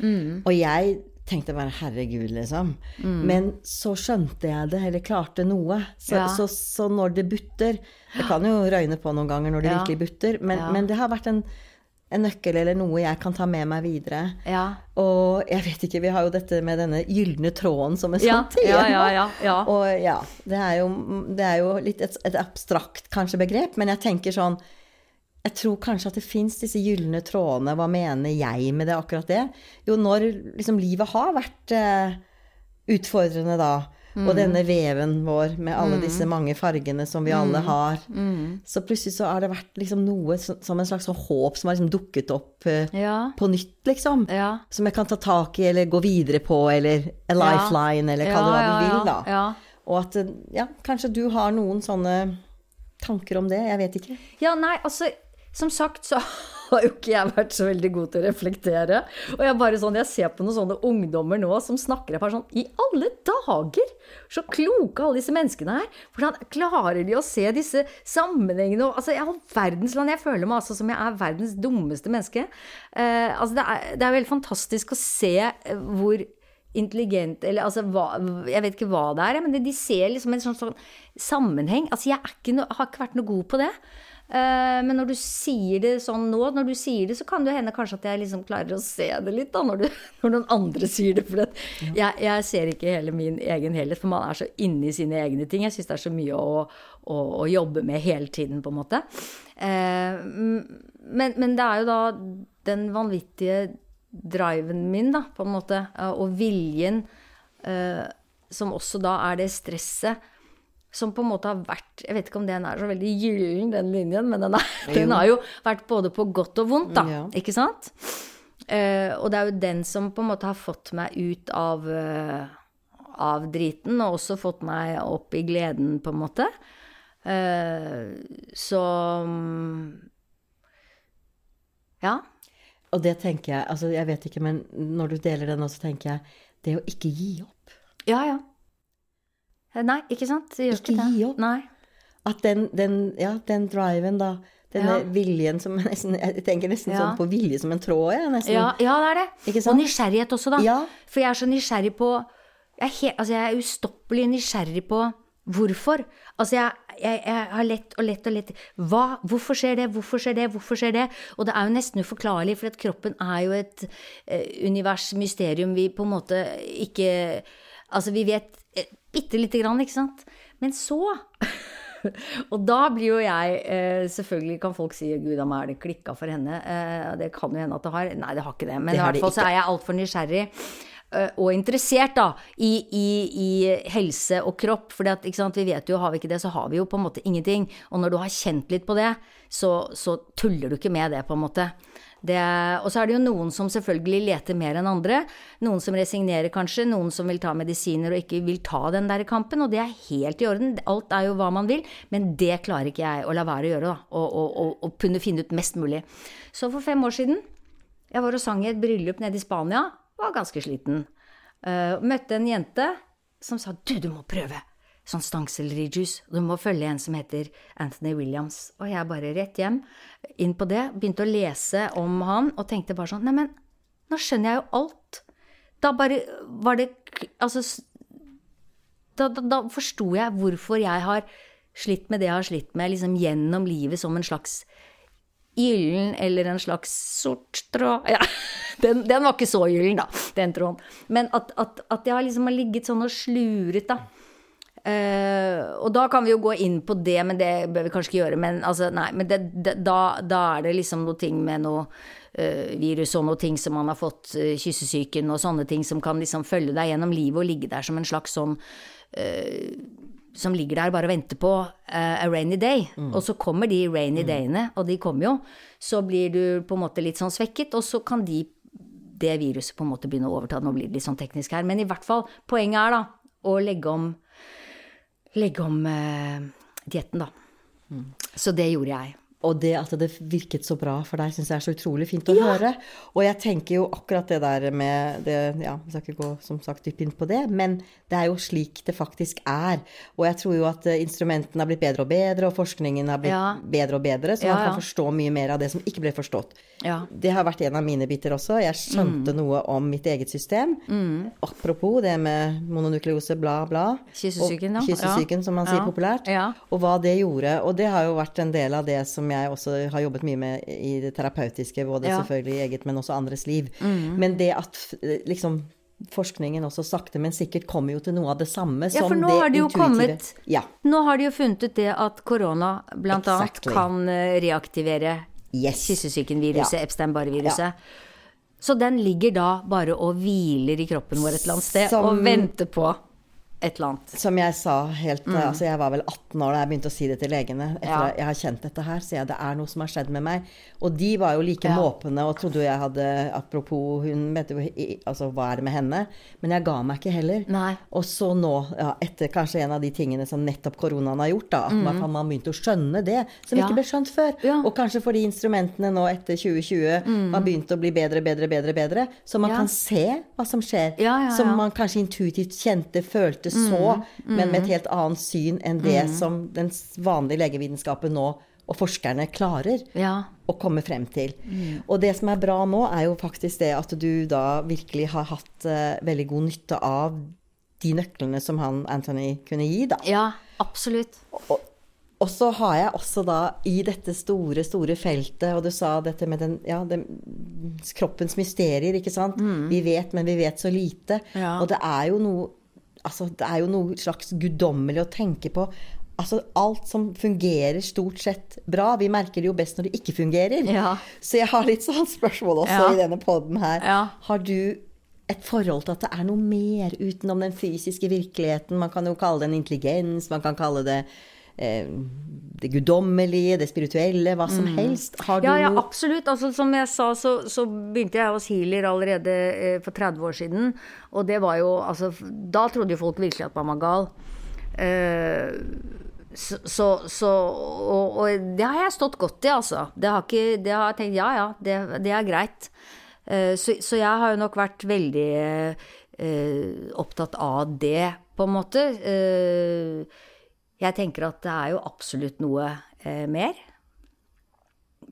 Og jeg tenkte bare herregud, liksom. Men så skjønte jeg det, eller klarte noe. Så, Ja. så, så når det butter Det kan jo røyne på noen ganger når det virkelig butter, men, men det har vært en, en nøkkel eller noe jeg kan ta med meg videre. Ja. Og jeg vet ikke, vi har jo dette med denne gylne tråden som er sånn ja, ja, ja. Og ja, det er jo, det er jo litt et, et abstrakt kanskje begrep, men jeg tenker sånn Jeg tror kanskje at det fins disse gylne trådene. Hva mener jeg med det, akkurat det? Jo, når liksom livet har vært eh, utfordrende da, Mm. og denne veven vår med alle disse mange fargene som vi Mm. alle har, så plutselig så har det vært liksom noe som, en slags sånn håp som har liksom dukket opp eh, Ja. på nytt, liksom. Ja. Som jeg kan ta tak i eller gå videre på, eller a lifeline, eller kall det hva Ja, du ja, vil, da. ja. Og at eh, ja, kanskje du har noen sånne tanker om det. Jeg vet ikke. Ja, nei, altså, som sagt så har jo ikke jeg vært så veldig god til å reflektere. Og jeg bare sånn, jeg ser på noen sånne ungdommer nå som snakker et bare sånn I alle dager! Så kloke alle disse menneskene er. Hvordan klarer de å se disse sammenhengene? Og, altså, jeg har verdensland, jeg føler meg altså som jeg er verdens dummeste menneske. Eh, altså, det er, er veldig fantastisk å se eh, hvor intelligent Eller altså hva, Jeg vet ikke hva det er, men de, ser liksom en sånn, sånn sammenheng. Altså, jeg ikke no, har ikke vært noe god på det. Eh, men når du sier det sånn nå, når du sier det, så kan det hende kanskje at jeg liksom klarer å se det litt, da, når, du, når noen andre sier det. For at jeg, jeg ser ikke hele min egen helhet, for man er så inne i sine egne ting. Jeg syns det er så mye å, å, å jobbe med hele tiden, på en måte. Eh, men, men det er jo da den vanvittige driven min, da, på en måte, eh, og viljen, som også da er det stresset som på en måte har vært Jeg vet ikke om den er så veldig gyllen, den linjen, men den, er, den har jo vært både på godt og vondt, da. Ja. Ikke sant? Uh, og det er jo den som på en måte har fått meg ut av, uh, av driten, og også fått meg opp i gleden, på en måte. Uh, så mm, Ja. Og det tenker jeg Altså, jeg vet ikke, men når du deler det nå, så tenker jeg det å ikke gi opp. Ja, ja. Eh, Nei, ikke sant? Gjør Ikke det. gi opp. Nei. At den, den, ja, den driven, da. Denne Ja. viljen som nesten Jeg tenker nesten Ja. sånn på vilje som en tråd, jeg. Nesten. Ja, ja, det er det. Ikke sant? Og nysgjerrighet også, da. Ja. For jeg er så nysgjerrig på Jeg er, helt, altså jeg er ustoppelig nysgjerrig på hvorfor. Altså jeg, jeg, jeg har lett og lett og lett Hva? Hvorfor skjer det? Hvorfor skjer det? Hvorfor skjer det? Og det er jo nesten uforklarlig, for at kroppen er jo et eh, univers, mysterium, vi på en måte ikke Altså, vi vet bitte lite grann, ikke sant? Men så Og da blir jo jeg eh, Selvfølgelig kan folk si 'gud a meg, er det klikka for henne'? Eh, det kan jo hende at det har. Nei, det har ikke det. Men Det i hvert fall så er jeg altfor nysgjerrig. eh, Og interessert da, i, i, i helse og kropp. For vi vet jo, har vi ikke det, så har vi jo på en måte ingenting. Og når du har kjent litt på det, så, så tuller du ikke med det, på en måte. Og så er det jo noen som selvfølgelig leter mer enn andre. Noen som resignerer kanskje, noen som vil ta medisiner og ikke vil ta den der kampen, og det er helt i orden. Alt er jo hva man vil, men det klarer ikke jeg å la være å gjøre, da. Og kunne finne ut mest mulig. Så for fem år siden, jeg var og sang i et bryllup nede i Spania, var ganske sliten. Uh, møtte en jente som sa du, du må prøve sånn stangsellerijus. Du må følge en som heter Anthony Williams. Og jeg bare rett hjem, inn på det, begynte å lese om han og tenkte bare sånn Neimen, nå skjønner jeg jo alt. Da bare var det Altså Da, da, da forsto jeg hvorfor jeg har slitt med det jeg har slitt med liksom gjennom livet som en slags gyllen eller en slags sort tråd ja, den, den, var ikke så gyllen, da, den tråden. Men at, at, at jeg har liksom ligget sånn og sluret, da. Uh, og da kan vi jo gå inn på det, men det bør vi kanskje ikke gjøre. Men, altså, nei, men det, det, da, da, er det liksom noe ting med noe uh, virus og noe ting som man har fått, uh, kyssesyken og sånne ting som kan liksom følge deg gjennom livet og ligge der som en slags sånn Som ligger der bare og venter på a rainy day. Mm. Og så kommer de rainy mm. dayene, og de kommer jo. Så blir du på en måte litt sånn svekket, og så kan de det viruset på en måte begynne å overta. Nå blir det litt sånn teknisk her. Men i hvert fall, poenget er da å legge om legge om eh, dietten, da. Mm. Så det gjorde jeg. Og det at det virket så bra for deg, syns jeg er så utrolig fint å ja. høre. Og jeg tenker jo akkurat det der med det Ja, vi skal ikke gå som sagt dypt inn på det, men det er jo slik det faktisk er. Og jeg tror jo at eh, instrumentene har blitt bedre og bedre, og forskningen har blitt ja. bedre og bedre, så ja, man kan forstå mye mer av det som ikke ble forstått. Det har vært en av mine biter også. Jeg skjønte mm. noe om mitt eget system. Mm. Apropos det med mononukleose, bla, bla. Kyssesyken, ja. Kyssesyken, som man sier populært. Og hva det gjorde. Og det har jo vært en del av det som jeg også har jobbet mye med i det terapeutiske, både ja. selvfølgelig i eget, men også andres liv. Mm. Men det at liksom forskningen også sakte, men sikkert kommer jo til noe av det samme ja, for nå har det jo kommet ja. Nå har de jo funnet ut det at korona blant exactly. kan eh, reaktivere yes. kyssesyken-viruset, ja. Epstein-Barr-viruset. Ja. Så den ligger da bare og hviler i kroppen vår et eller annet sted Som... og venter på et eller annet. Som jeg sa helt mm. altså Jeg var vel 18 år da jeg begynte å si det til legene. Etter ja. jeg har kjent dette her, sier jeg det er noe som har skjedd med meg. Og de var jo like ja. måpende og trodde jeg hadde Apropos, hun vet jo altså, hva er det med henne? Men jeg ga meg ikke heller. Nei. Og så nå, ja, etter kanskje en av de tingene som nettopp koronaen har gjort, da, at mm. man, man begynte å skjønne det som ikke ble skjønt før. Og kanskje fordi instrumentene nå etter 2020 mm. har begynt å bli bedre, bedre, bedre, bedre, så man kan se hva som skjer. Som man kanskje intuitivt kjente, følte føltes så, mm, men med et mm. helt annet syn enn det mm. som den vanlige legevitenskapen nå og forskerne klarer ja. å komme frem til. Mm. Og det som er bra nå, er jo faktisk det at du da virkelig har hatt uh, veldig god nytte av de nøklene som han Anthony kunne gi, da. Ja, absolutt. Og, og så har jeg også da i dette store, store feltet, og du sa dette med den, ja, den, kroppens mysterier, ikke sant. Mm. Vi vet, men vi vet så lite. Ja. Og det er jo noe altså, Det er jo noe slags guddommelig å tenke på. Altså, alt som fungerer stort sett bra. Vi merker det jo best når det ikke fungerer. Ja. Så jeg har litt sånn spørsmål også ja. i denne poden her. Ja. Har du et forhold til at det er noe mer utenom den fysiske virkeligheten? Man kan jo kalle det en intelligens, man kan kalle det det guddommelige, det spirituelle, hva som mm. helst. Har du ja, ja, absolutt. Altså, som jeg sa, så, så, begynte jeg hos healer allerede eh, for 30 år siden. Og det var jo altså Da trodde jo folk virkelig at man var gal. Eh, så, så, så og, og, det har jeg stått godt i, altså. Det har, ikke, det har jeg tenkt ja ja, det, det er greit. Eh, så, så, jeg har jo nok vært veldig eh, opptatt av det, på en måte. Eh, jeg tenker at det er jo absolutt noe eh, mer.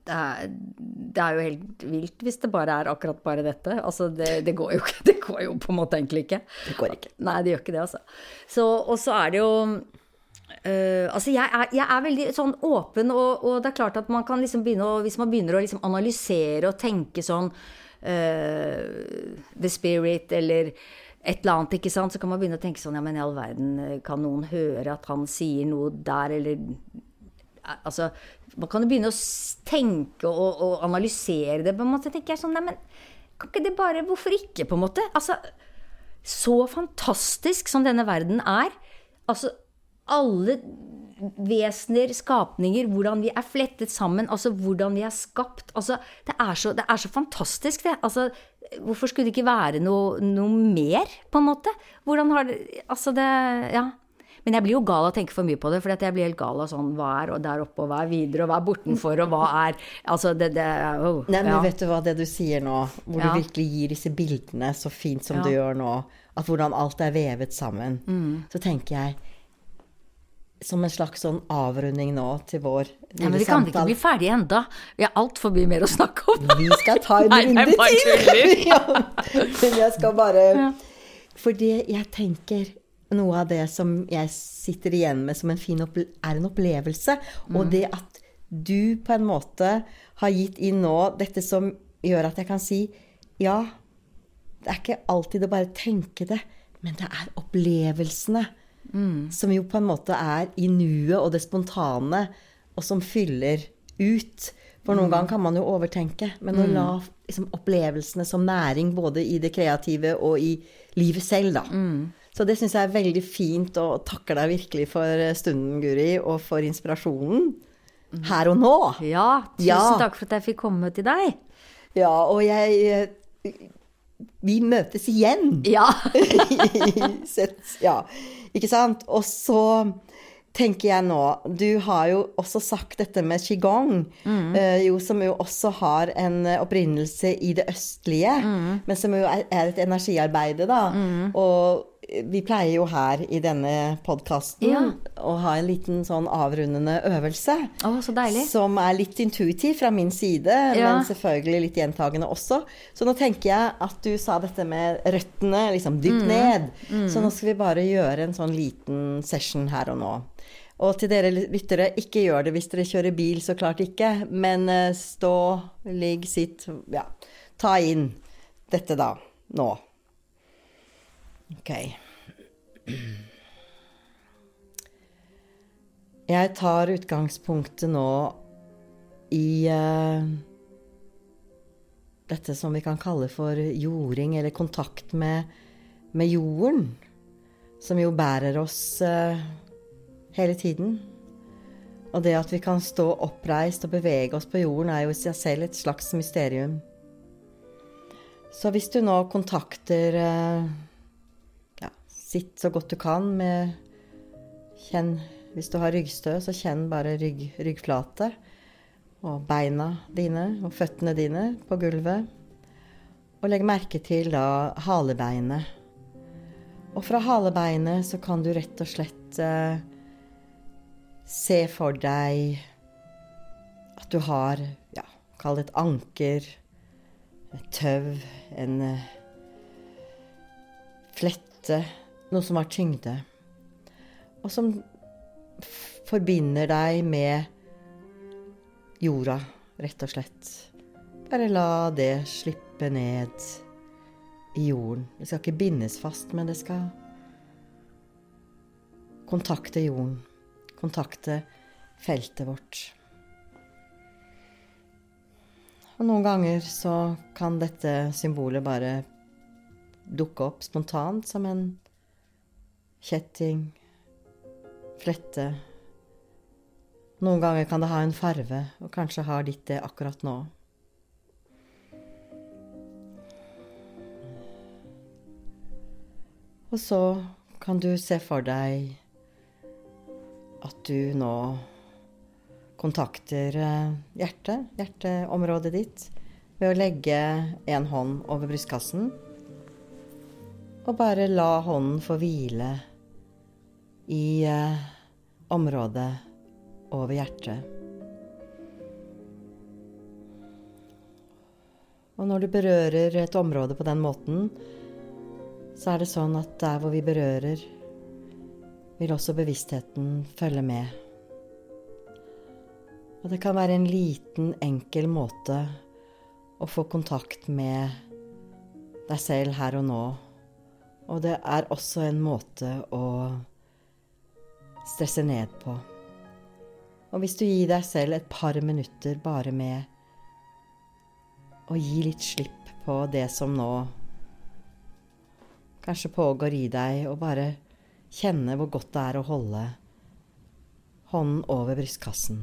Det er, det er, jo helt vilt hvis det bare er akkurat bare dette. Altså, det, det, går jo, det går jo på en måte egentlig ikke. Det går ikke. Nei, det gjør ikke det, altså. Så, og så er det jo Uh, altså jeg er, jeg er, veldig sånn åpen, og, og, det er klart at man kan liksom begynne å, Hvis man begynner å liksom analysere og tenke sånn uh, The Spirit eller et eller annet, ikke sant, så kan man begynne å tenke sånn Ja, men i all verden, eh, kan noen høre at han sier noe der, eller eh, Altså, man kan jo begynne å tenke og, og analysere det, på en måte. tenker jeg sånn Nei, men kan ikke det bare Hvorfor ikke, på en måte? Altså, så fantastisk som denne verden er. Altså, alle vesener, skapninger, hvordan vi er flettet sammen, altså hvordan vi er skapt. Altså, det er så, det er så fantastisk, det. Altså, hvorfor skulle det ikke være noe, noe mer, på en måte? Hvordan har det Altså, det Ja. Men jeg blir jo gal av å tenke for mye på det, for jeg blir helt gal av sånn hva er og der oppe, og hva er videre, og hva er bortenfor, og hva er Altså, det, det oh, Nei, men ja. vet du hva det du sier nå, hvor Ja. du virkelig gir disse bildene så fint som Ja. du gjør nå, at hvordan alt er vevet sammen, Mm. så tenker jeg som en slags sånn avrunding nå til vår Ja, men lille vi kan ikke bli ferdige enda. Vi har altfor mye mer å snakke om. Vi skal ta en runde til! ja, men jeg skal bare Ja. For det jeg tenker Noe av det som jeg sitter igjen med som en fin er en opplevelse, Mm. og det at du på en måte har gitt inn nå dette som gjør at jeg kan si ja, det er ikke alltid å bare tenke det, men det er opplevelsene. Som jo på en måte er i nuet og det spontane, og som fyller ut. For noen ganger kan man jo overtenke, men å la liksom, opplevelsene som næring både i det kreative og i livet selv, da. Så det syns jeg er veldig fint, og takker deg virkelig for stunden, Guri, og for inspirasjonen. Her og nå. Ja, tusen Ja. takk for at jeg fikk komme til deg. Ja, og jeg eh, Vi møtes igjen. Ja. Sett, ja, ikke sant? Og så tenker jeg nå Du har jo også sagt dette med qigong, eh, jo, som jo også har en opprinnelse i det østlige, men som jo er, er et energiarbeide, da. Og vi pleier jo her i denne podkasten Ja. å ha en liten sånn avrundende øvelse. Oh, så deilig. Som er litt intuitiv fra min side, Ja. men selvfølgelig litt gjentagende også. Så nå tenker jeg at du sa dette med røttene, liksom dypt Mm. ned. Så nå skal vi bare gjøre en sånn liten session her og nå. Og til dere lyttere, ikke gjør det hvis dere kjører bil, så klart ikke. Men eh, stå, ligg, sitt, ja. Ta inn dette da, nå. Ok. Jeg tar utgangspunktet nå i uh, dette som vi kan kalle for jording, eller kontakt med, med jorden. Som jo bærer oss uh, hele tiden. Og det at vi kan stå oppreist og bevege oss på jorden, er jo i seg selv et slags mysterium. Så hvis du nå kontakter ja, Sitt så godt du kan med Kjenn Hvis du har ryggstø, så kjenn bare rygg, ryggflate. Og beina dine og føttene dine på gulvet. Og legg merke til da halebeinet. Og fra halebeinet så kan du rett og slett eh, se for deg at du har, ja, kall det et anker, et tøv, en eh, flette, noe som har tyngde. Og som forbinder deg med jorda, rett og slett. Bare la det slippe ned i jorden. Det skal ikke bindes fast, men det skal kontakte jorden. Kontakte feltet vårt. Og noen ganger så kan dette symbolet bare dukke opp spontant som en kjetting, flette. Noen ganger kan det ha en farve, og kanskje har ditt det akkurat nå. Og så kan du se for deg at du nå kontakter eh, hjertet, hjerteområdet ditt, ved å legge en hånd over brystkassen. Og bare la hånden få hvile i eh, området over hjertet. Og når du berører et område på den måten, så er det sånn at der hvor vi berører, vil også bevisstheten følge med. Og det kan være en liten, enkel måte å få kontakt med deg selv her og nå. Og det er også en måte å stresse ned på. Og hvis du gir deg selv et par minutter bare med å gi litt slipp på det som nå kanskje pågår i deg, og bare kjenne hvor godt det er å holde hånden over brystkassen.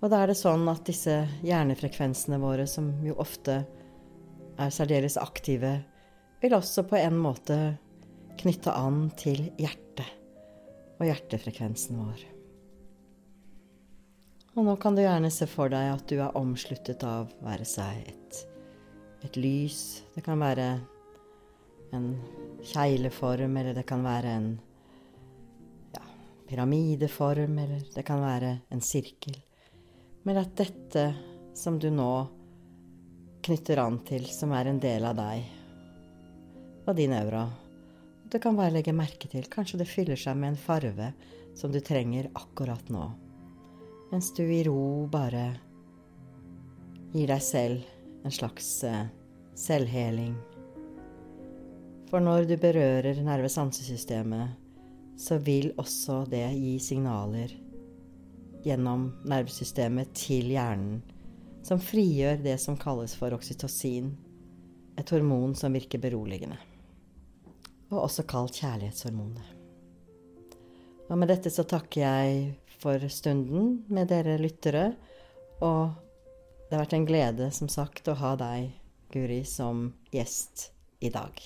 Og da er det sånn at disse hjernefrekvensene våre, som jo ofte er særdeles aktive, vil også på en måte knytte an til hjertet og hjertefrekvensen vår. Og nå kan du gjerne se for deg at du er omsluttet av være seg et, et lys. Det kan være en kjegleform, eller det kan være en ja, pyramideform, eller det kan være en sirkel. Men at dette som du nå knytter an til, som er en del av deg og din aura. Du kan bare legge merke til kanskje det fyller seg med en farve som du trenger akkurat nå. Mens du i ro bare gir deg selv en slags uh, selvheling. For når du berører nervesansesystemet, så vil også det gi signaler gjennom nervesystemet til hjernen som frigjør det som kalles for oksytocin, et hormon som virker beroligende. Og også kalt kjærlighetshormonet. Og med dette så takker jeg for stunden med dere lyttere, og det har vært en glede, som sagt, å ha deg, Guri, som gjest i dag.